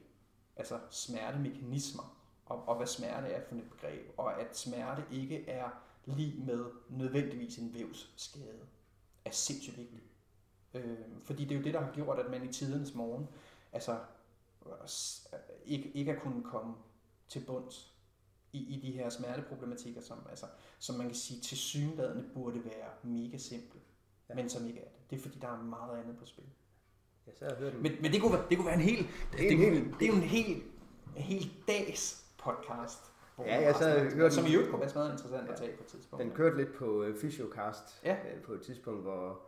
altså smertemekanismer, og, og hvad smerte er for et begreb, og at smerte ikke er lige med nødvendigvis en vævsskade, er sindssygt vigtigt. Øh, fordi det er jo det, der har gjort, at man i tidernes morgen altså, ikke, ikke har kunnet komme til bunds i, i de her smerteproblematikker, som, altså, som man kan sige til synladende burde være mega simple, ja. men som ikke er det. Det er fordi, der er meget andet på spil. Ja, så har men, men det kunne, være, det kunne være en hel, det, det, det, det er jo en hel, en hel dags podcast. Ja, jeg så hørte Som i øvrigt kunne være meget interessant ja, at tage på et tidspunkt. Den kørte lidt på uh, Physiocast ja. uh, på et tidspunkt, hvor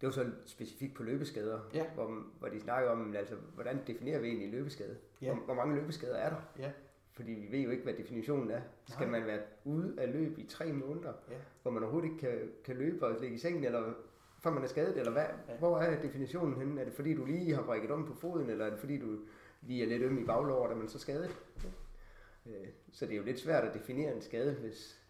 det var så specifikt på løbeskader, ja. hvor, hvor de snakker om, altså, hvordan definerer vi egentlig løbeskade? Ja. Hvor, hvor mange løbeskader er der? Ja. Fordi vi ved jo ikke, hvad definitionen er. Skal Nej. man være ude af løb i tre måneder, ja. hvor man overhovedet ikke kan, kan løbe og ligge i sengen, eller før man er skadet, eller hvad? Ja. Hvor er definitionen henne? Er det fordi, du lige har brækket om på foden, eller er det fordi, du lige er lidt øm i baglåret, er man så skadet? Ja. Øh, så det er jo lidt svært at definere en skade, hvis,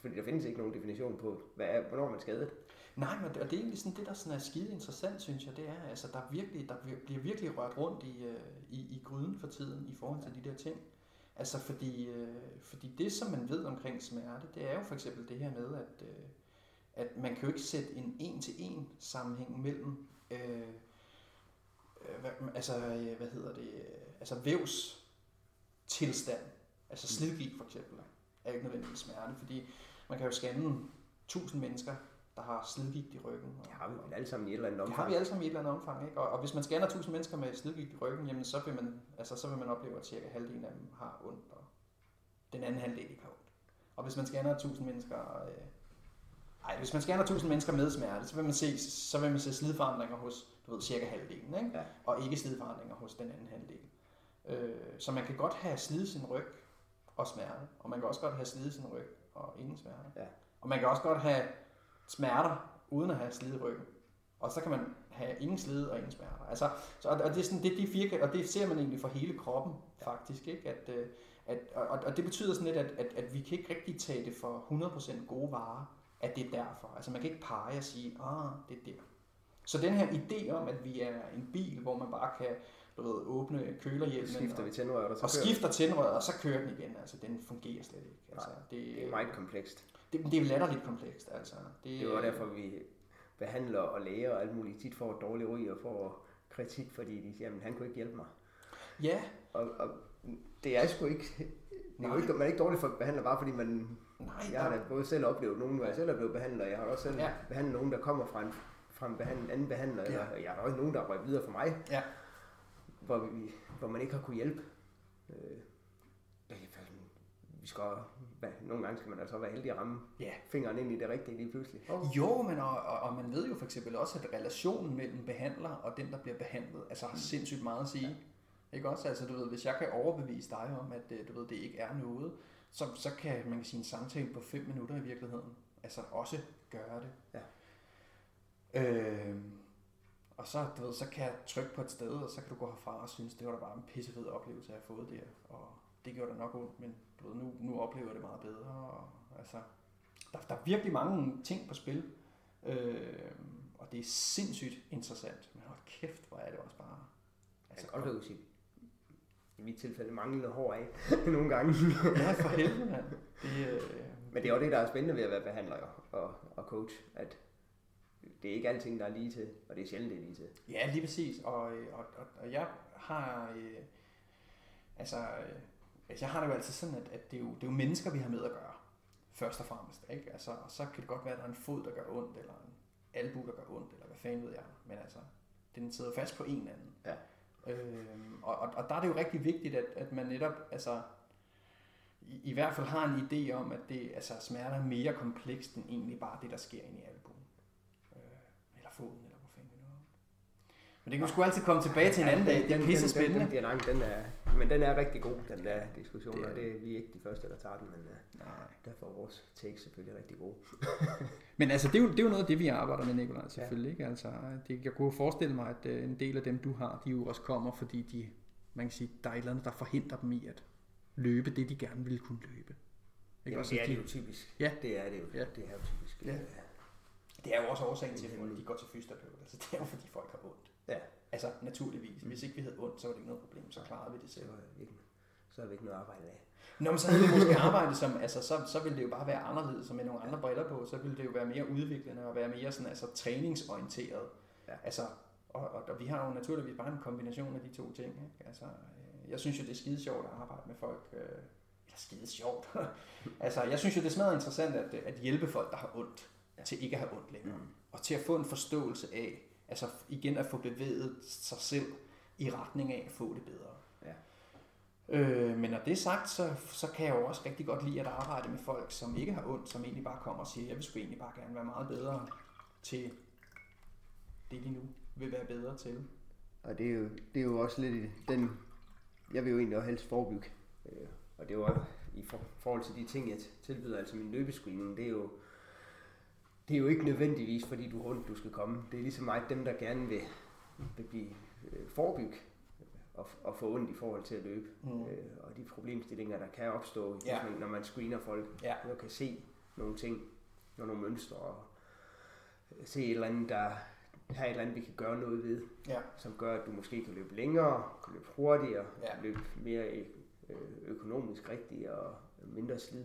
fordi der findes ikke nogen definition på, hvad er, hvornår man er skadet. Nej, men det, og det er egentlig sådan, det der sådan er skide interessant, synes jeg, det er, altså der, er virkelig, der bliver virkelig rørt rundt i, øh, i, i gryden for tiden i forhold til de der ting. Altså fordi, øh, fordi det, som man ved omkring smerte, det er jo for eksempel det her med, at, at man kan jo ikke sætte en en-til-en sammenhæng mellem øh, øh hvad, altså, øh, hvad hedder det, øh, altså vævs tilstand, altså mm. slidgigt for eksempel, er ikke nødvendigvis smerte, fordi man kan jo scanne 1000 mennesker der har slidgigt i ryggen. Og, det har vi vel alle sammen i et eller andet omfang. Det har vi alle sammen i et eller andet omfang. Ikke? Og, og hvis man scanner 1000 mennesker med slidgigt i ryggen, jamen, så, vil man, altså, så vil man opleve, at cirka halvdelen af dem har ondt, og den anden halvdel ikke har ondt. Og hvis man scanner 1000 mennesker... Øh, ej, hvis man scanner 1000 mennesker med smerte, så vil man se, så vil man se slidforandringer hos du ved, cirka halvdelen, ikke? Ja. og ikke slidforandringer hos den anden halvdel. Øh, så man kan godt have slidt sin ryg og smerte, og man kan også godt have slidt sin ryg og ingen smerte. Ja. Og man kan også godt have smerter, uden at have slid i ryggen. Og så kan man have ingen slid og ingen smerter. Altså, så, og, det er sådan, det, de fire, og det ser man egentlig for hele kroppen, faktisk. Ikke? At, øh, at, og, og det betyder sådan lidt, at, at, at vi kan ikke rigtig tage det for 100% gode varer, at det er derfor. Altså man kan ikke pege og sige, ah, det er der. Så den her idé om, at vi er en bil, hvor man bare kan du ved, åbne kølerhjelmen. skifter vi og, tændrøret, og så og kører skifter tændrøret, og så kører den igen. Altså, den fungerer slet ikke. Altså, Nej, det, det er meget komplekst. det, det er latterligt komplekst, altså. Det, Det var derfor, vi behandler og læger og alt muligt tit får et dårligt ry og får kritik, fordi de siger, at han kunne ikke hjælpe mig. Ja, Og, og det er sgu ikke... Det er ikke, man er ikke dårlig for behandler, bare fordi man... nej, Jeg har da både selv oplevet nogen, hvor jeg selv er blevet behandlet, og jeg har også selv Ja. behandlet nogen, der kommer fra en, fra en behandling, anden behandler, Ja. eller jeg har også nogen, der røget videre for mig, Ja. hvor, vi, hvor man ikke har kunne hjælpe. Øh, vi skal, hvad, nogle gange skal man altså være heldig at ramme Ja. fingeren ind i det rigtige lige pludselig. Oh. Jo, men og, og, og man ved jo for eksempel også, at relationen mellem behandler og den, der bliver behandlet, altså har sindssygt meget at sige. Ikke også? Altså, du ved, hvis jeg kan overbevise dig om, at øh, du ved, det ikke er noget, så, så kan man kan sige en samtale på 5 minutter i virkeligheden. Altså også gøre det. Ja. Øh, og så, du ved, så kan jeg trykke på et sted, og så kan du gå herfra og synes, det var da bare en pissefed oplevelse, jeg har fået der. Og det gjorde da nok ondt, men du ved, nu, nu oplever jeg det meget bedre. Og, altså, der, der er virkelig mange ting på spil. Øh, og det er sindssygt interessant. Men hold kæft, hvor er det også bare... Altså, godt vil sige, i mit tilfælde manglende hår af nogle gange. Ja, for helvede, mand. Det, øh, Men det er jo det, der er spændende ved at være behandler og, og coach, at det er ikke alting, der er lige til, og det er sjældent, det er lige til. Ja, lige præcis. Og, øh, og, og, og jeg har... Øh, altså, øh, altså, jeg har det jo altid sådan, at, at det, er jo, det er jo mennesker, vi har med at gøre. Først og fremmest. Ikke? Altså, og så kan det godt være, at der er en fod, der gør ondt, eller en albu, der gør ondt, eller hvad fanden ved jeg. Men altså, den sidder fast på en eller anden. Ja. Øh, og, og, og der er det jo rigtig vigtigt, at, at man netop, altså, i, i hvert fald har en idé om, at det, altså, smerter er mere komplekst end egentlig bare det, der sker inde i albuen. Øh, eller foden, eller hvor fanden det nu er. Men det kan vi sgu altid komme tilbage til en anden dag. Det er pisse Den, spændende. den, den, den, den er, men den er rigtig god, den der diskussion, Det er- og det, vi er ikke de første, der tager den, men uh, Nej. derfor er vores take selvfølgelig rigtig god. Men altså, det er, jo, det er jo noget af det, vi arbejder med, Nikolaj, selvfølgelig. Ikke? Altså, det, jeg kunne forestille mig, at øh, en del af dem, du har, de jo også kommer, fordi de, man kan sige, der er et eller andet, der forhindrer dem i at løbe det, de gerne ville kunne løbe. Ikke? Jamen, Også, det er at det de, jo typisk. Ja. Det er det jo. Ja. Det er jo typisk. Ja. øh, det er jo også årsagen til, at de går til fysioterapeut. Altså, det er jo, fordi folk har ondt. Ja. Altså, naturligvis. Hvis ikke vi havde ondt, så var det ikke noget problem. Så klarede vi det Så, selv. er det ikke, så har vi ikke noget arbejde af. Nå, men så havde vi måske arbejdet som, altså så, så ville det jo bare være anderledes, som med nogle andre briller på, så ville det jo være mere udviklende og være mere sådan, altså træningsorienteret. Ja. Altså, og, og, og, vi har jo naturligvis bare en kombination af de to ting. Ikke? Altså, øh, jeg synes jo, det er skide sjovt at arbejde med folk, øh, eller skide sjovt. altså, jeg synes jo, det er smadret interessant at, at hjælpe folk, der har ondt, ja. til ikke at have ondt længere. Mm. Og til at få en forståelse af, altså igen at få bevæget sig selv i retning af at få det bedre. Ja. Øh, men når det er sagt, så, så kan jeg jo også rigtig godt lide at arbejde med folk, som ikke har ondt, som egentlig bare kommer og siger, jeg vil sgu egentlig bare gerne være meget bedre til det, de nu vil være bedre til. Og det er jo, det er jo også lidt den, jeg vil jo egentlig også helst forebygge. Øh, Og det er jo i for, forhold til de ting, jeg tilbyder, altså min løbescreening, det er jo, det er jo ikke nødvendigvis, fordi du rundt, du skal komme. Det er ligesom mig, dem der gerne vil, vil blive øh, forebygge og, og få ondt i forhold til at løbe. Mm. Øh, og de problemstillinger, der kan opstå, Ja. man, når man screener folk, Ja. og kan se nogle ting, og nogle mønstre, og se et eller andet, der har et eller andet, vi kan gøre noget ved Ja. som gør, at du måske kan løbe længere, kan løbe hurtigere, Ja. kan løbe mere øh, økonomisk rigtigt og mindre slid,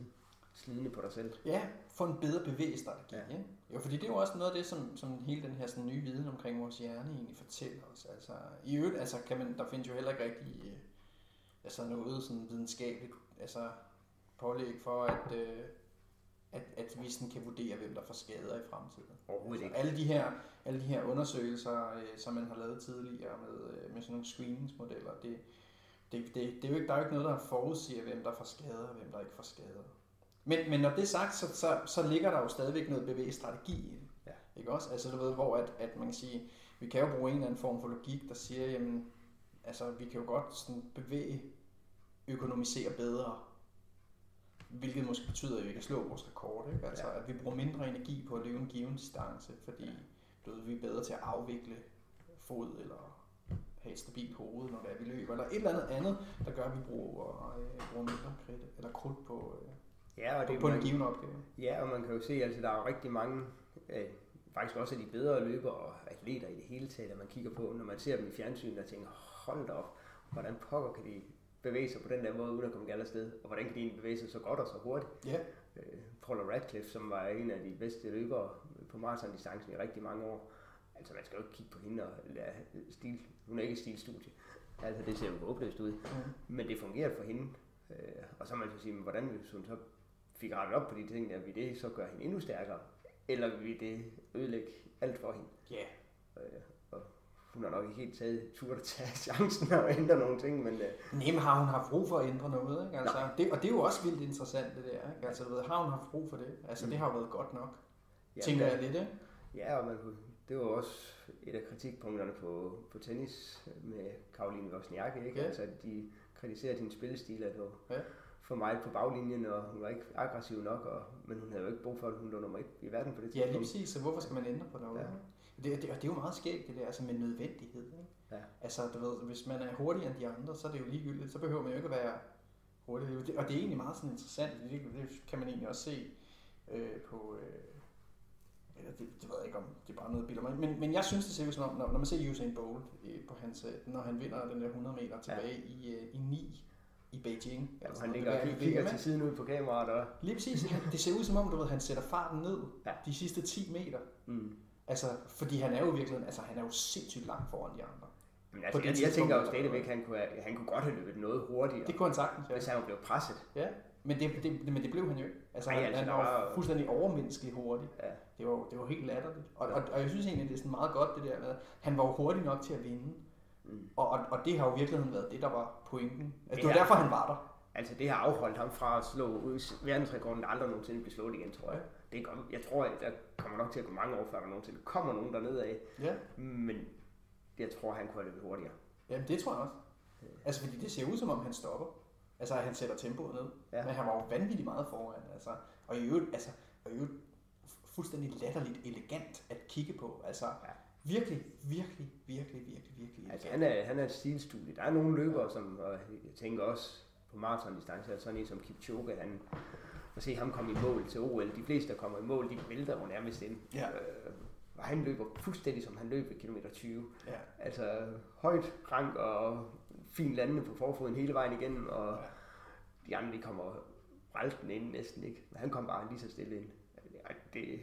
slidende på dig selv. Ja, få en bedre bevægelsesstrategi. Ja. Ja. Ikke? Jo, fordi det er jo også noget af det, som, som hele den her sådan, nye viden omkring vores hjerne egentlig fortæller os. Altså, I øvrigt, altså, kan man, der findes jo heller ikke rigtig øh, altså noget sådan videnskabeligt altså, pålæg for, at, øh, at, at vi sådan kan vurdere, hvem der får skader i fremtiden. Overhovedet ikke. Altså, alle, de her, alle de her undersøgelser, øh, som man har lavet tidligere med, øh, med sådan nogle screeningsmodeller, det, det, det, det er jo ikke, der er jo ikke noget, der forudsiger, hvem der får skader og hvem der ikke får skader. Men, men når det er sagt, så, så, så ligger der jo stadigvæk noget bevæget strategi i det. Ja. Ikke også? Altså du ved, hvor at, at man kan sige, vi kan jo bruge en eller anden form for logik, der siger, jamen, altså vi kan jo godt sådan bevæge, økonomisere bedre, hvilket måske betyder, at vi kan slå vores rekord. Ikke? Altså Ja. at vi bruger mindre energi på at løbe en given distance, fordi du ved, vi er bedre til at afvikle fod eller have et stabilt hoved, når det er, vi løber, eller et eller andet andet, der gør, at vi bruger, øh, bruger mindre kridt eller krudt på, øh, Ja, og det, på en man, given opgave. ja, og man kan jo se, at altså, der er rigtig mange, øh, faktisk også af de bedre løbere og atleter i det hele taget, at man kigger på, når man ser dem i fjernsynet og tænker, hold da op, hvordan pokker kan de bevæge sig på den der måde, uden at komme galt afsted, og hvordan kan de egentlig bevæge sig så godt og så hurtigt. Ja. Øh, Paula Radcliffe, som var en af de bedste løbere på maratondistancen i rigtig mange år, altså man skal jo ikke kigge på hende og lade stil, hun er ikke stilstudie, altså det ser jo håbløst ud, men det fungerede for hende, øh, og så kan man så sige, hvordan hvis hun så fik rettet op på de ting der, vil det så gøre hende endnu stærkere, eller vil det ødelægge alt for hende? Ja. Øh, og hun har nok ikke helt taget tur at tage chancen og ændre nogle ting, men øh, Nej, men har hun haft brug for at ændre noget? Ikke? Altså, det, og det er jo også vildt interessant, det der. Ikke? Altså, du ved, har hun haft brug for det? Altså, det har jo været godt nok, ja, tænker der- jeg lidt. Ikke? Ja, og man kunne, det var også et af kritikpunkterne på, på tennis med Karoline Wozniacki, ikke? Ja. Altså, de kritiserede hendes spillestil, at hun Ja. For meget på baglinjen, og hun var ikke aggressiv nok, og, men hun havde jo ikke brug for, at hun var nummer et i verden på det Ja, lige tidspunkt. præcis. Så hvorfor skal man ændre på noget? Ja. Det, det, og det er jo meget skægt, det der, altså med nødvendighed. Ikke? Ja. Altså, du ved, hvis man er hurtigere end de andre, så er det jo ligegyldigt. Så behøver man jo ikke at være hurtig. Og det er egentlig meget sådan interessant. Det, det kan man egentlig også se øh, på... Øh, eller det, det, ved jeg ikke om, det er bare noget billeder. Men, men jeg synes, det ser ud som om, når, når man ser Usain Bolt øh, på hans, øh, når han vinder den der 100 meter tilbage ja. i, øh, i 9 i Beijing. Ja, altså, han ligger og er kigger, til siden ud på kameraet, og Lige præcis. Det ser ud som om, du ved, han sætter farten ned Ja. de sidste 10 meter. mm. Altså, fordi han er jo virkelig, altså han er jo sindssygt langt foran de andre. Men altså, jeg, jeg tænker jo stadigvæk, at han kunne, have- han kunne godt have løbet noget hurtigere, Det kunne han sagtens, ja. hvis han var blevet presset. ja. Men, det, det, men det blev han jo ikke. Altså, Ej, han, altså, han var, var- fuldstændig overmenneskelig hurtig. Ja. Det var, det var helt latterligt. Og, og, og, jeg synes egentlig, det er sådan meget godt det der med, han var jo hurtig nok til at vinde. Mm. Og, og, og det har jo i virkeligheden været det, der var pointen. Altså, det var derfor, han var der. Altså det har afholdt ham fra at slå ud verdensrekorden, der aldrig nogensinde bliver slået igen, tror jeg. Det godt- jeg tror, at der kommer nok til at gå mange år, før der nogensinde kommer nogen dernede af. Ja. Men jeg tror, han kunne have løbet hurtigere. Jamen, det tror jeg også. Altså, fordi det ser ud som om, han stopper. Altså, at han sætter tempoet ned. Ja. Men han var jo vanvittigt meget foran. Altså. Og i øvrigt, altså, og i øvrigt fuldstændig latterligt elegant at kigge på. Altså, Ja. Virkelig, virkelig, virkelig, virkelig, virkelig Altså han er, han er et stilstudie. Der er nogle løbere, som, og jeg tænker også på maratondistance, at sådan en som Kipchoge, han, at se ham komme i mål til OL. De fleste, der kommer i mål, de vælter jo nærmest ind. Ja. Øh, og han løber fuldstændig, som han løb ved kilometer 20. Ja. Altså højt, rank og fin landende på forfoden hele vejen igennem, og Ja. de andre, de kommer ralten ind næsten ikke. Men han kom bare lige så stille ind. Det,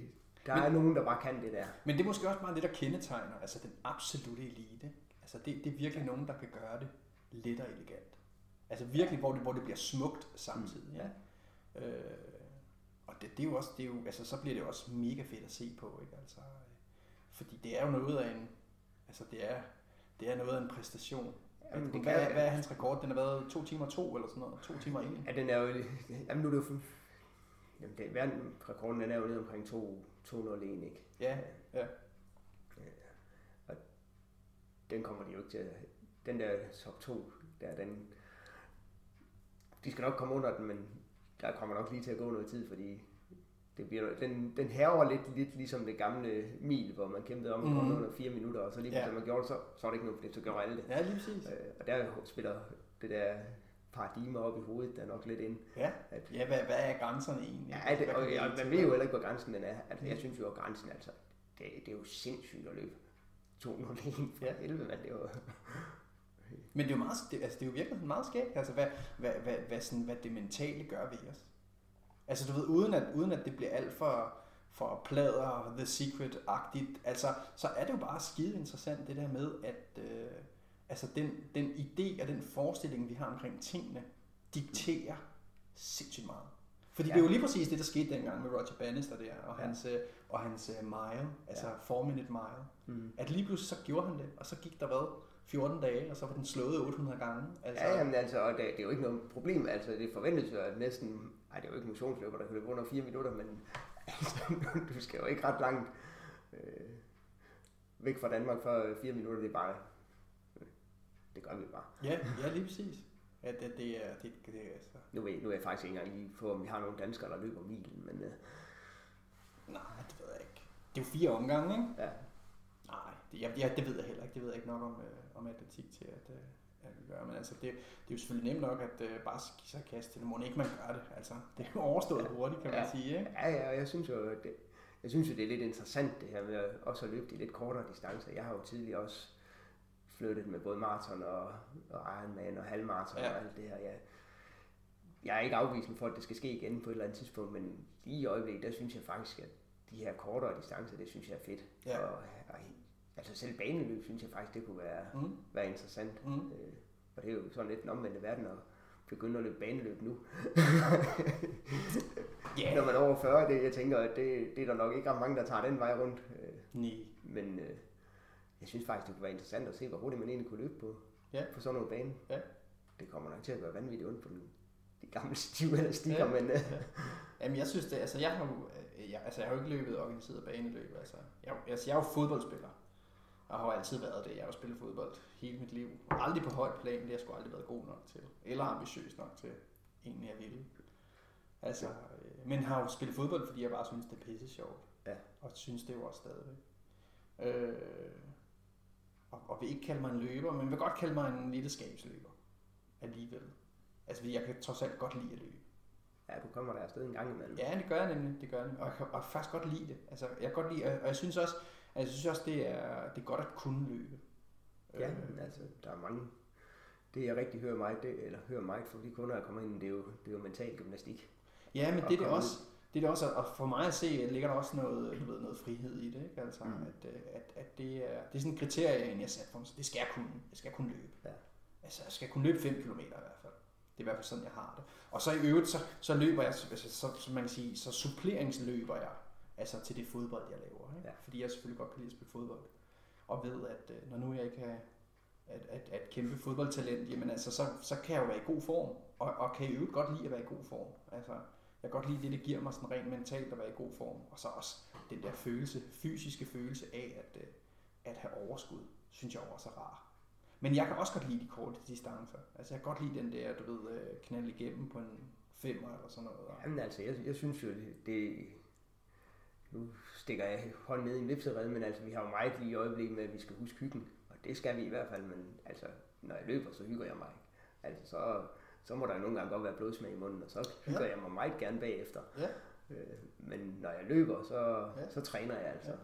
der Men- er nogen, der bare kan det der. Men det er måske også bare det, der kendetegner altså den absolute elite. Altså, det, det er virkelig nogen, der kan gøre det let og elegant. Altså virkelig, hvor det, hvor det bliver smukt samtidig. Mm, Ja. Øh, og det, det, er jo også, det er jo, altså, så bliver det også mega fedt at se på, ikke? Altså, øh, fordi det er jo noget af en, altså det er, det er noget af en præstation. Jamen, det hvad, kan- hvad er hans rekord? Den har været 2 timer 2 eller sådan noget. 2 timer 1. Ja, den er jo... Jamen, nu er det jo... Jamen, det, verdensrekorden, den er jo nede omkring 2, 201, ikke? Ja, ja. Og den kommer de jo ikke til at... Den der top 2, der, den... De skal nok komme under den, men der kommer nok lige til at gå noget tid, fordi det bliver, den, den hæver lidt, lidt ligesom det gamle mil, hvor man kæmpede om at komme Mhm. under fire minutter, og så lige Ja. man gjorde det, så, så var det ikke noget problem, så gjorde alle det. Ja, lige præcis. Øh, og der spiller det der paradigme op i hovedet, der er nok lidt ind. Ja, At, ja hvad, hvad er grænserne egentlig? ja, det, og, og, man ved jo heller ikke, hvor grænsen den er. Altså, jeg synes jo, at grænsen, altså, det, det er jo sindssygt at løbe 201 fra Ja. 11, mand. Det er jo, Men det er jo, meget, det, altså, det er jo virkelig meget skægt, altså hvad, hvad, hvad, hvad, sådan, hvad det mentale gør ved os. Altså du ved, uden at, uden at det bliver alt for, for plader og The Secret-agtigt, altså, så er det jo bare skide interessant det der med, at øh, altså, den, den idé og den forestilling, vi har omkring tingene, dikterer sindssygt meget. Fordi ja. Det er jo lige præcis det, der skete dengang med Roger Bannister der, og Ja. hans, øh, og hans øh, mile, altså Ja. 4 minute mile. mm. At lige pludselig så gjorde han det, og så gik der hvad? 14 dage, og så var den slået 800 gange. Altså, Ja, jamen, altså, og det, det, er jo ikke noget problem. Altså, det forventes jo, at næsten... Ej, det er jo ikke motionsløber, der kan løbe under 4 minutter, men altså, du skal jo ikke ret langt øh, væk fra Danmark for 4 minutter. Det er bare... Det gør vi bare. ja, ja, lige præcis. Ja, det, det er, det, det er altså... Nu ved, nu er jeg faktisk ikke engang lige på, om vi har nogle danskere, der løber milen, men øh, Nej, det ved jeg ikke. Det er jo fire omgange, ikke? ja. Nej, det, jeg, ja, det ved jeg heller ikke. Det ved jeg ikke nok om, øh, om atletik til at, øh, at vi gør. Men altså, det, det er jo selvfølgelig nemt nok at øh, bare give sig kast til det. Må ikke man gør det. Altså, det er jo overstået hurtigt, kan man Ja. sige, ikke? Ja, ja, jeg synes jo, det, jeg synes jo, det er lidt interessant det her med også at løbe de lidt kortere distancer. Jeg har jo tidligere også flyttet med både maraton og, og Ironman og halvmaraton Ja. og alt det her. Jeg, jeg er ikke afvisende for, at det skal ske igen på et eller andet tidspunkt, men lige i øjeblikket, der synes jeg faktisk, at de her kortere distancer, det synes jeg er fedt. Ja. Og, og, altså selv baneløb, synes jeg faktisk, det kunne være, Mm. være interessant. Mm. Øh, og det er jo sådan lidt den omvendte verden at begynde at løbe baneløb nu. Ja. Når man er over 40, det, jeg tænker, at det, det er der nok ikke ret mange, der tager den vej rundt. Øh, Nej. men øh, jeg synes faktisk, det kunne være interessant at se, hvor hurtigt man egentlig kunne løbe på, Ja. på sådan nogle bane. Ja. Det kommer nok til at gøre vanvittigt ondt på den, de gamle stive eller stikker, Ja. ja. men øh, Jamen, jeg synes det, altså jeg har jo, øh, jeg, altså jeg har jo ikke løbet organiseret baneløb, altså. Jeg, altså, jeg er jo fodboldspiller. Jeg har altid været det. Jeg har jo spillet fodbold hele mit liv. Aldrig på højt plan, det har jeg sgu aldrig været god nok til. Eller ambitiøs nok til, egentlig jeg ville. Altså, øh, men har jo spillet fodbold, fordi jeg bare synes, det er pisse sjovt. Ja. Og synes det jo også stadigvæk. Øh, og, og vil ikke kalde mig en løber, men vil godt kalde mig en lille skabsløber. Alligevel. Altså, jeg kan trods alt godt lide at løbe. ja, du kommer der afsted en gang imellem. Ja, det gør jeg nemlig. Det gør jeg nemlig. Og jeg kan og faktisk godt lide det. Altså, jeg kan godt lide, og jeg synes også, altså, jeg synes også det, er, det er godt at kunne løbe. Ja, Øh, altså, der er mange... Det jeg rigtig hører meget, det, eller hører meget fra de kunder, der kommer ind, det er jo, det er jo mental gymnastik. ja, men det er det også. Det er det også, og for mig at se, ligger der også noget, du ved, noget frihed i det, ikke? Altså, mm. At, øh, at, at det, er, det er sådan et kriterie, jeg har sat for mig, det skal jeg kunne. Jeg skal kunne løbe. Ja. Altså, jeg skal kunne løbe 5 km i hvert fald. Det er i hvert fald sådan, jeg har det. Og så i øvrigt, så, så løber jeg, altså, så, så, man kan sige, så suppleringsløber jeg, altså til det fodbold, jeg laver. Ikke? Ja. Fordi jeg selvfølgelig godt kan lide at spille fodbold. Og ved, at øh, når nu jeg ikke er at, at, at kæmpe fodboldtalent, jamen altså, så, så kan jeg jo være i god form, og, og kan i øvrigt godt lide at være i god form. Altså, jeg kan godt lide det, det giver mig sådan rent mentalt at være i god form, og så også den der følelse, fysiske følelse af at, øh, at have overskud, synes jeg også er rar. Men jeg kan også godt lide de korte distancer. Altså jeg kan godt lide den der, du ved, øh, knalde igennem på en femmer eller sådan noget. Jamen altså, jeg, jeg synes jo, det, det... Nu stikker jeg hånden ned i en vipserede, men altså, vi har jo meget lige i øjeblikket med, at vi skal huske hyggen. Og det skal vi i hvert fald, men altså, når jeg løber, så hygger jeg mig. Altså, så, så må der nogle gange godt være blodsmag i munden, og så hygger Ja. jeg mig meget gerne bagefter. Ja. Øh, men når jeg løber, så, Ja. så træner jeg altså. Ja.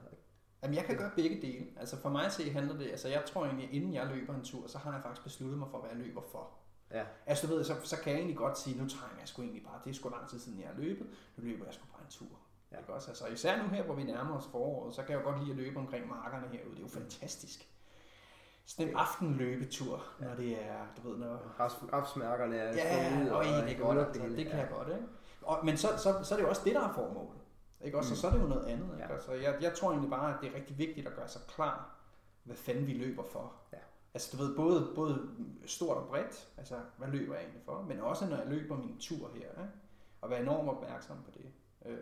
Jamen, jeg kan gøre begge dele. Altså for mig at se handler det, altså jeg tror egentlig, inden jeg løber en tur, så har jeg faktisk besluttet mig for, hvad jeg løber for. Ja. Altså du ved, så, så kan jeg egentlig godt sige, nu træner jeg sgu egentlig bare, det er sgu lang tid siden jeg har løbet, nu løber jeg sgu bare en tur. Ja. Ikke også? Altså, især nu her, hvor vi nærmer os foråret, så kan jeg jo godt lide at løbe omkring markerne herude. Det er jo fantastisk. Sådan en aftenløbetur, når det er, du ved, når... Rafs- Rafsmærkerne er Ja, sprunget, og det er godt, altså, det kan jeg godt, ikke? Og, men så, så, så er det jo også det, der er formålet. Ikke også? Mm. Så, så er det jo noget andet. Ikke? Ja. Altså, jeg, jeg tror egentlig bare, at det er rigtig vigtigt at gøre sig klar, hvad fanden vi løber for. Ja. Altså du ved, både, både stort og bredt, altså hvad løber jeg egentlig for, men også når jeg løber min tur her, ikke? og være enormt opmærksom på det. Øh,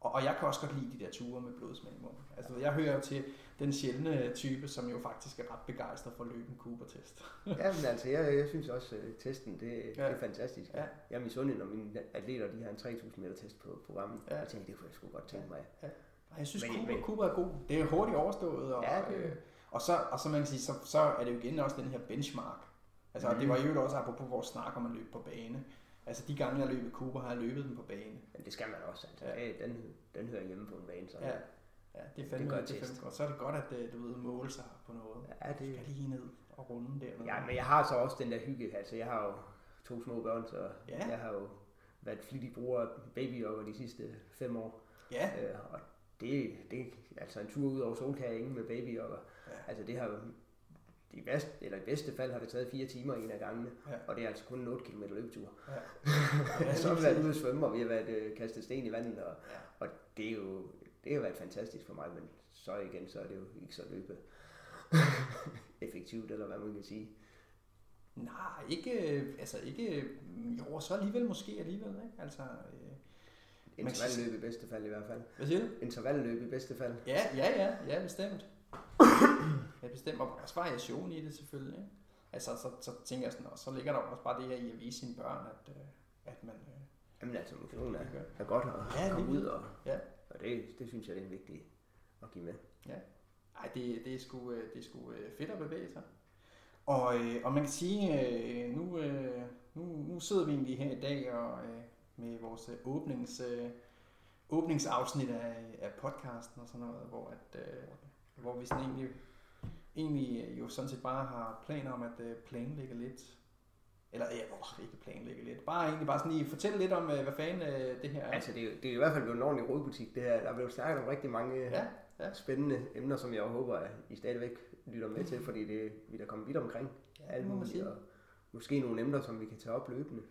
og, og jeg kan også godt lide de der ture med munden. Altså jeg hører jo til den sjældne type, som jo faktisk er ret begejstret for at løbe en Cooper-test. Ja, men altså, jeg, jeg synes også, at testen, det, ja. Ja. det er fantastisk. Ja. Jeg er misundelig, når mine atleter, de har en 3000 meter test på programmet. Ja. Ja. Jeg tænkte, det kunne jeg sgu godt tænke mig. Og jeg synes, Men- Cooper, men- Cooper er god. Det er hurtigt overstået, og, Ja, det- øh, og, så, og så man kan sige, så, så er det jo igen også den her benchmark. Altså, mm. Det var jo også apropos vores snak om at løbe på bane. Altså, de gange, jeg har løbet Cooper, har jeg løbet den på bane. Men det skal man også. Altså. Ja. Ja. Den, den hører hjemme på en bane. Så Ja. Ja, det er fandme, Det det, er fandme godt. Så er det godt, at øh, du ved, måle sig på noget. ja, Du det, skal lige ned og runde dernede. ja, men jeg har så også den der hygge. Altså, jeg har jo to små børn, så Ja. jeg har jo været flittig bruger af babyjogger de sidste fem år. ja, Øh, og det, det altså en tur ud over solkagen med babyjogger. Ja. Altså det har i, værste, eller i bedste fald har det taget fire timer en af gangene, Ja. og det er altså kun en 8 km løbetur. ja. Ja, så har vi været ude at svømme, og vi har været øh, kastet sten i vandet, og, Ja. og det er jo det har været fantastisk for mig, men så igen, så er det jo ikke så løbe effektivt, eller hvad man kan sige. Nej, ikke, øh, altså ikke, øh, jo, så alligevel måske alligevel, ikke? Altså, øh, Intervalløb i bedste fald i hvert fald. hvad siger du? Intervalløb i bedste fald. Ja, ja, ja, ja, bestemt. Ja, bestemt, og også variation i det selvfølgelig. Ikke? Altså, så, så tænker jeg sådan, og så ligger der også bare det her i at vise sine børn, at, øh, at man... Jamen altså, motion er, er godt at Ja, komme ud, og, Ja. Og det, det synes jeg, det er vigtigt at give med. ej, det, det er sgu, øh, det er sgu øh, fedt at bevæge sig. Og, øh, og man kan sige, øh, nu, øh, nu, nu sidder vi egentlig her i dag og øh, med vores åbnings, øh, åbningsafsnit af, af podcasten og sådan noget, hvor, at, øh, hvor vi sådan egentlig egentlig jo sådan set bare har planer om at øh, planlægge lidt. Eller ja, åh, ikke planlægge lidt. Bare egentlig bare sådan lige fortælle lidt om, øh, hvad fanden øh, det her er. Altså, det er, det er i hvert fald blevet en ordentlig rådbutik, det her. Der er blevet snakket om rigtig mange Ja, ja. spændende emner, som jeg håber, at I stadigvæk lytter med til, fordi det, vi er da kommet vidt omkring. Ja, alt muligt, og måske nogle emner, som vi kan tage op løbende.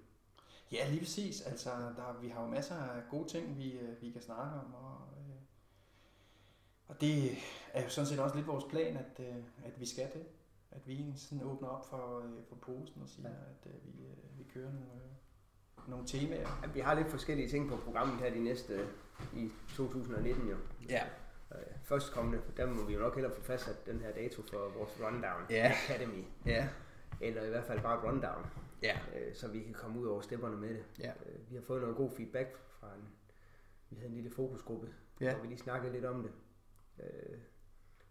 Ja, lige præcis. Altså, der, vi har jo masser af gode ting, vi, øh, vi kan snakke om. Og, øh, og det er jo sådan set også lidt vores plan, at, øh, at vi skal det. At vi egentlig sådan åbner op for, øh, for posen og siger, Ja. at øh, vi, øh, vi kører nogle, øh, nogle temaer. Ja, vi har lidt forskellige ting på programmet her de næste i 2019 jo. Ja. Øh, Førstkommende, der må vi jo nok hellere få fastsat den her dato for vores rundown Ja. Academy. Ja. Eller i hvert fald bare rundown, Ja. øh, så vi kan komme ud over stepperne med det. Ja. Øh, Vi har fået noget god feedback fra en, vi havde en lille fokusgruppe, Ja. hvor vi lige snakkede lidt om det. Øh,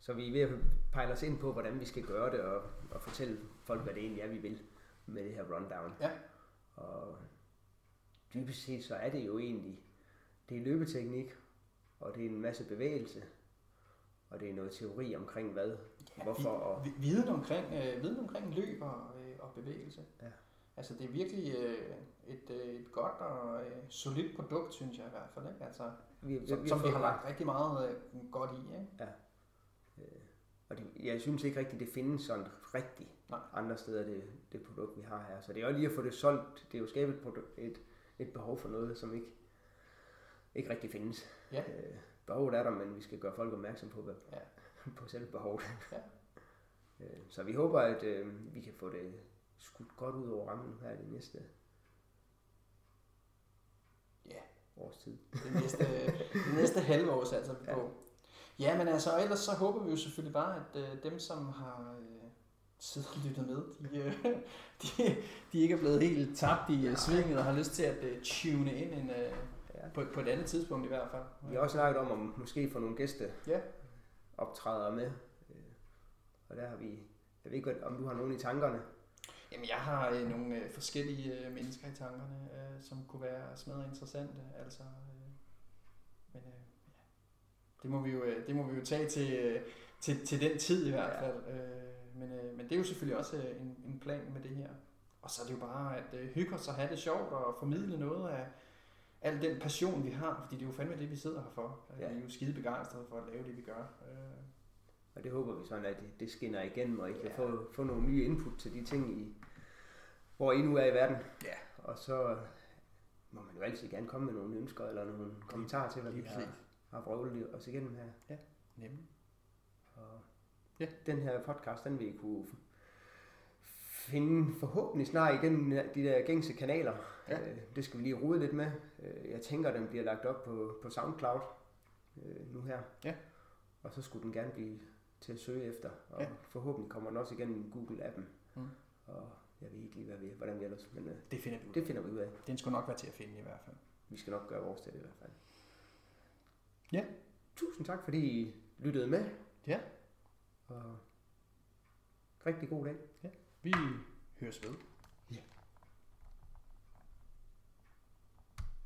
Så vi er ved at pejle os ind på, hvordan vi skal gøre det, og, og fortælle folk, hvad det egentlig er, vi vil med det her rundown. Ja. Og dybest set så er det jo egentlig, det er løbeteknik, og det er en masse bevægelse, og det er noget teori omkring hvad, Ja, hvorfor og vi, vi, viden, omkring, øh, viden omkring løb og, øh, og bevægelse. Ja. Altså det er virkelig øh, et, øh, et godt og øh, solidt produkt, synes jeg i hvert fald. Ikke? Altså, vi, som, som vi har lagt rigtig meget øh, godt i. Ikke? Og det, jeg synes ikke rigtigt, det findes sådan rigtigt Nej. andre steder, det, det produkt, vi har her. Så det er jo lige at få det solgt. Det er jo skabt et, produ- et, et behov for noget, som ikke, ikke rigtig findes. Ja. Øh, behovet er der, men vi skal gøre folk opmærksom på, hvad, Ja. på selv behovet. Ja. Øh, så vi håber, at øh, vi kan få det skudt godt ud over rammen her i det næste Ja. års tid. Det næste, det næste halve år satser vi Ja. på. Ja, men altså, og ellers så håber vi jo selvfølgelig bare, at øh, dem, som har øh, siddet og lyttet med, de, øh, de, de ikke er blevet helt tabt i øh, svinget og har lyst til at øh, tune ind en, øh, Ja. på, på et andet tidspunkt i hvert fald. Vi har også snakket om, om måske få nogle gæste Ja. optræder med. Øh, Og der har vi, jeg ved ikke, om du har nogen i tankerne. Jamen, jeg har øh, nogle øh, forskellige øh, mennesker i tankerne, øh, som kunne være smadret interessante. Altså, øh. Det, må vi jo, øh, det må vi jo tage til, øh, til, til den tid i hvert Ja. fald. Øh, men, men det er jo selvfølgelig også en, en plan med det her. Og så er det jo bare at hygge os og have det sjovt og formidle noget af al den passion, vi har. Fordi det er jo fandme det, vi sidder her for. Ja. Ja. Vi er jo skide begejstrede for at lave det, vi gør. Og det håber vi sådan, at det, det skinner igennem, og I kan Ja. få, få nogle nye input til de ting, I, hvor I nu er i verden. Ja. Og så må man jo altid gerne komme med nogle ønsker eller nogle kommentarer til, hvad vi Lige har. Har vrøvlet os igennem her. nemlig. Og Ja. Den her podcast, den vil I kunne finde forhåbentlig snart igennem de der gængse kanaler. Ja. Øh, Det skal vi lige rode lidt med. Øh, Jeg tænker, den bliver lagt op på, på SoundCloud øh, nu her. Ja. Og så skulle den gerne blive til at søge efter. Og Ja. forhåbentlig kommer den også igennem Google-appen. Mm. Og jeg ved ikke lige, hvad vi, hvordan vi ellers, men øh, Det finder vi ud af. det finder vi ud af. Den skulle nok være til at finde i hvert fald. Vi skal nok gøre vores til det i hvert fald. Ja. Tusind tak, fordi I lyttede med. Ja. Og rigtig god dag. Vi høres ved. Ja.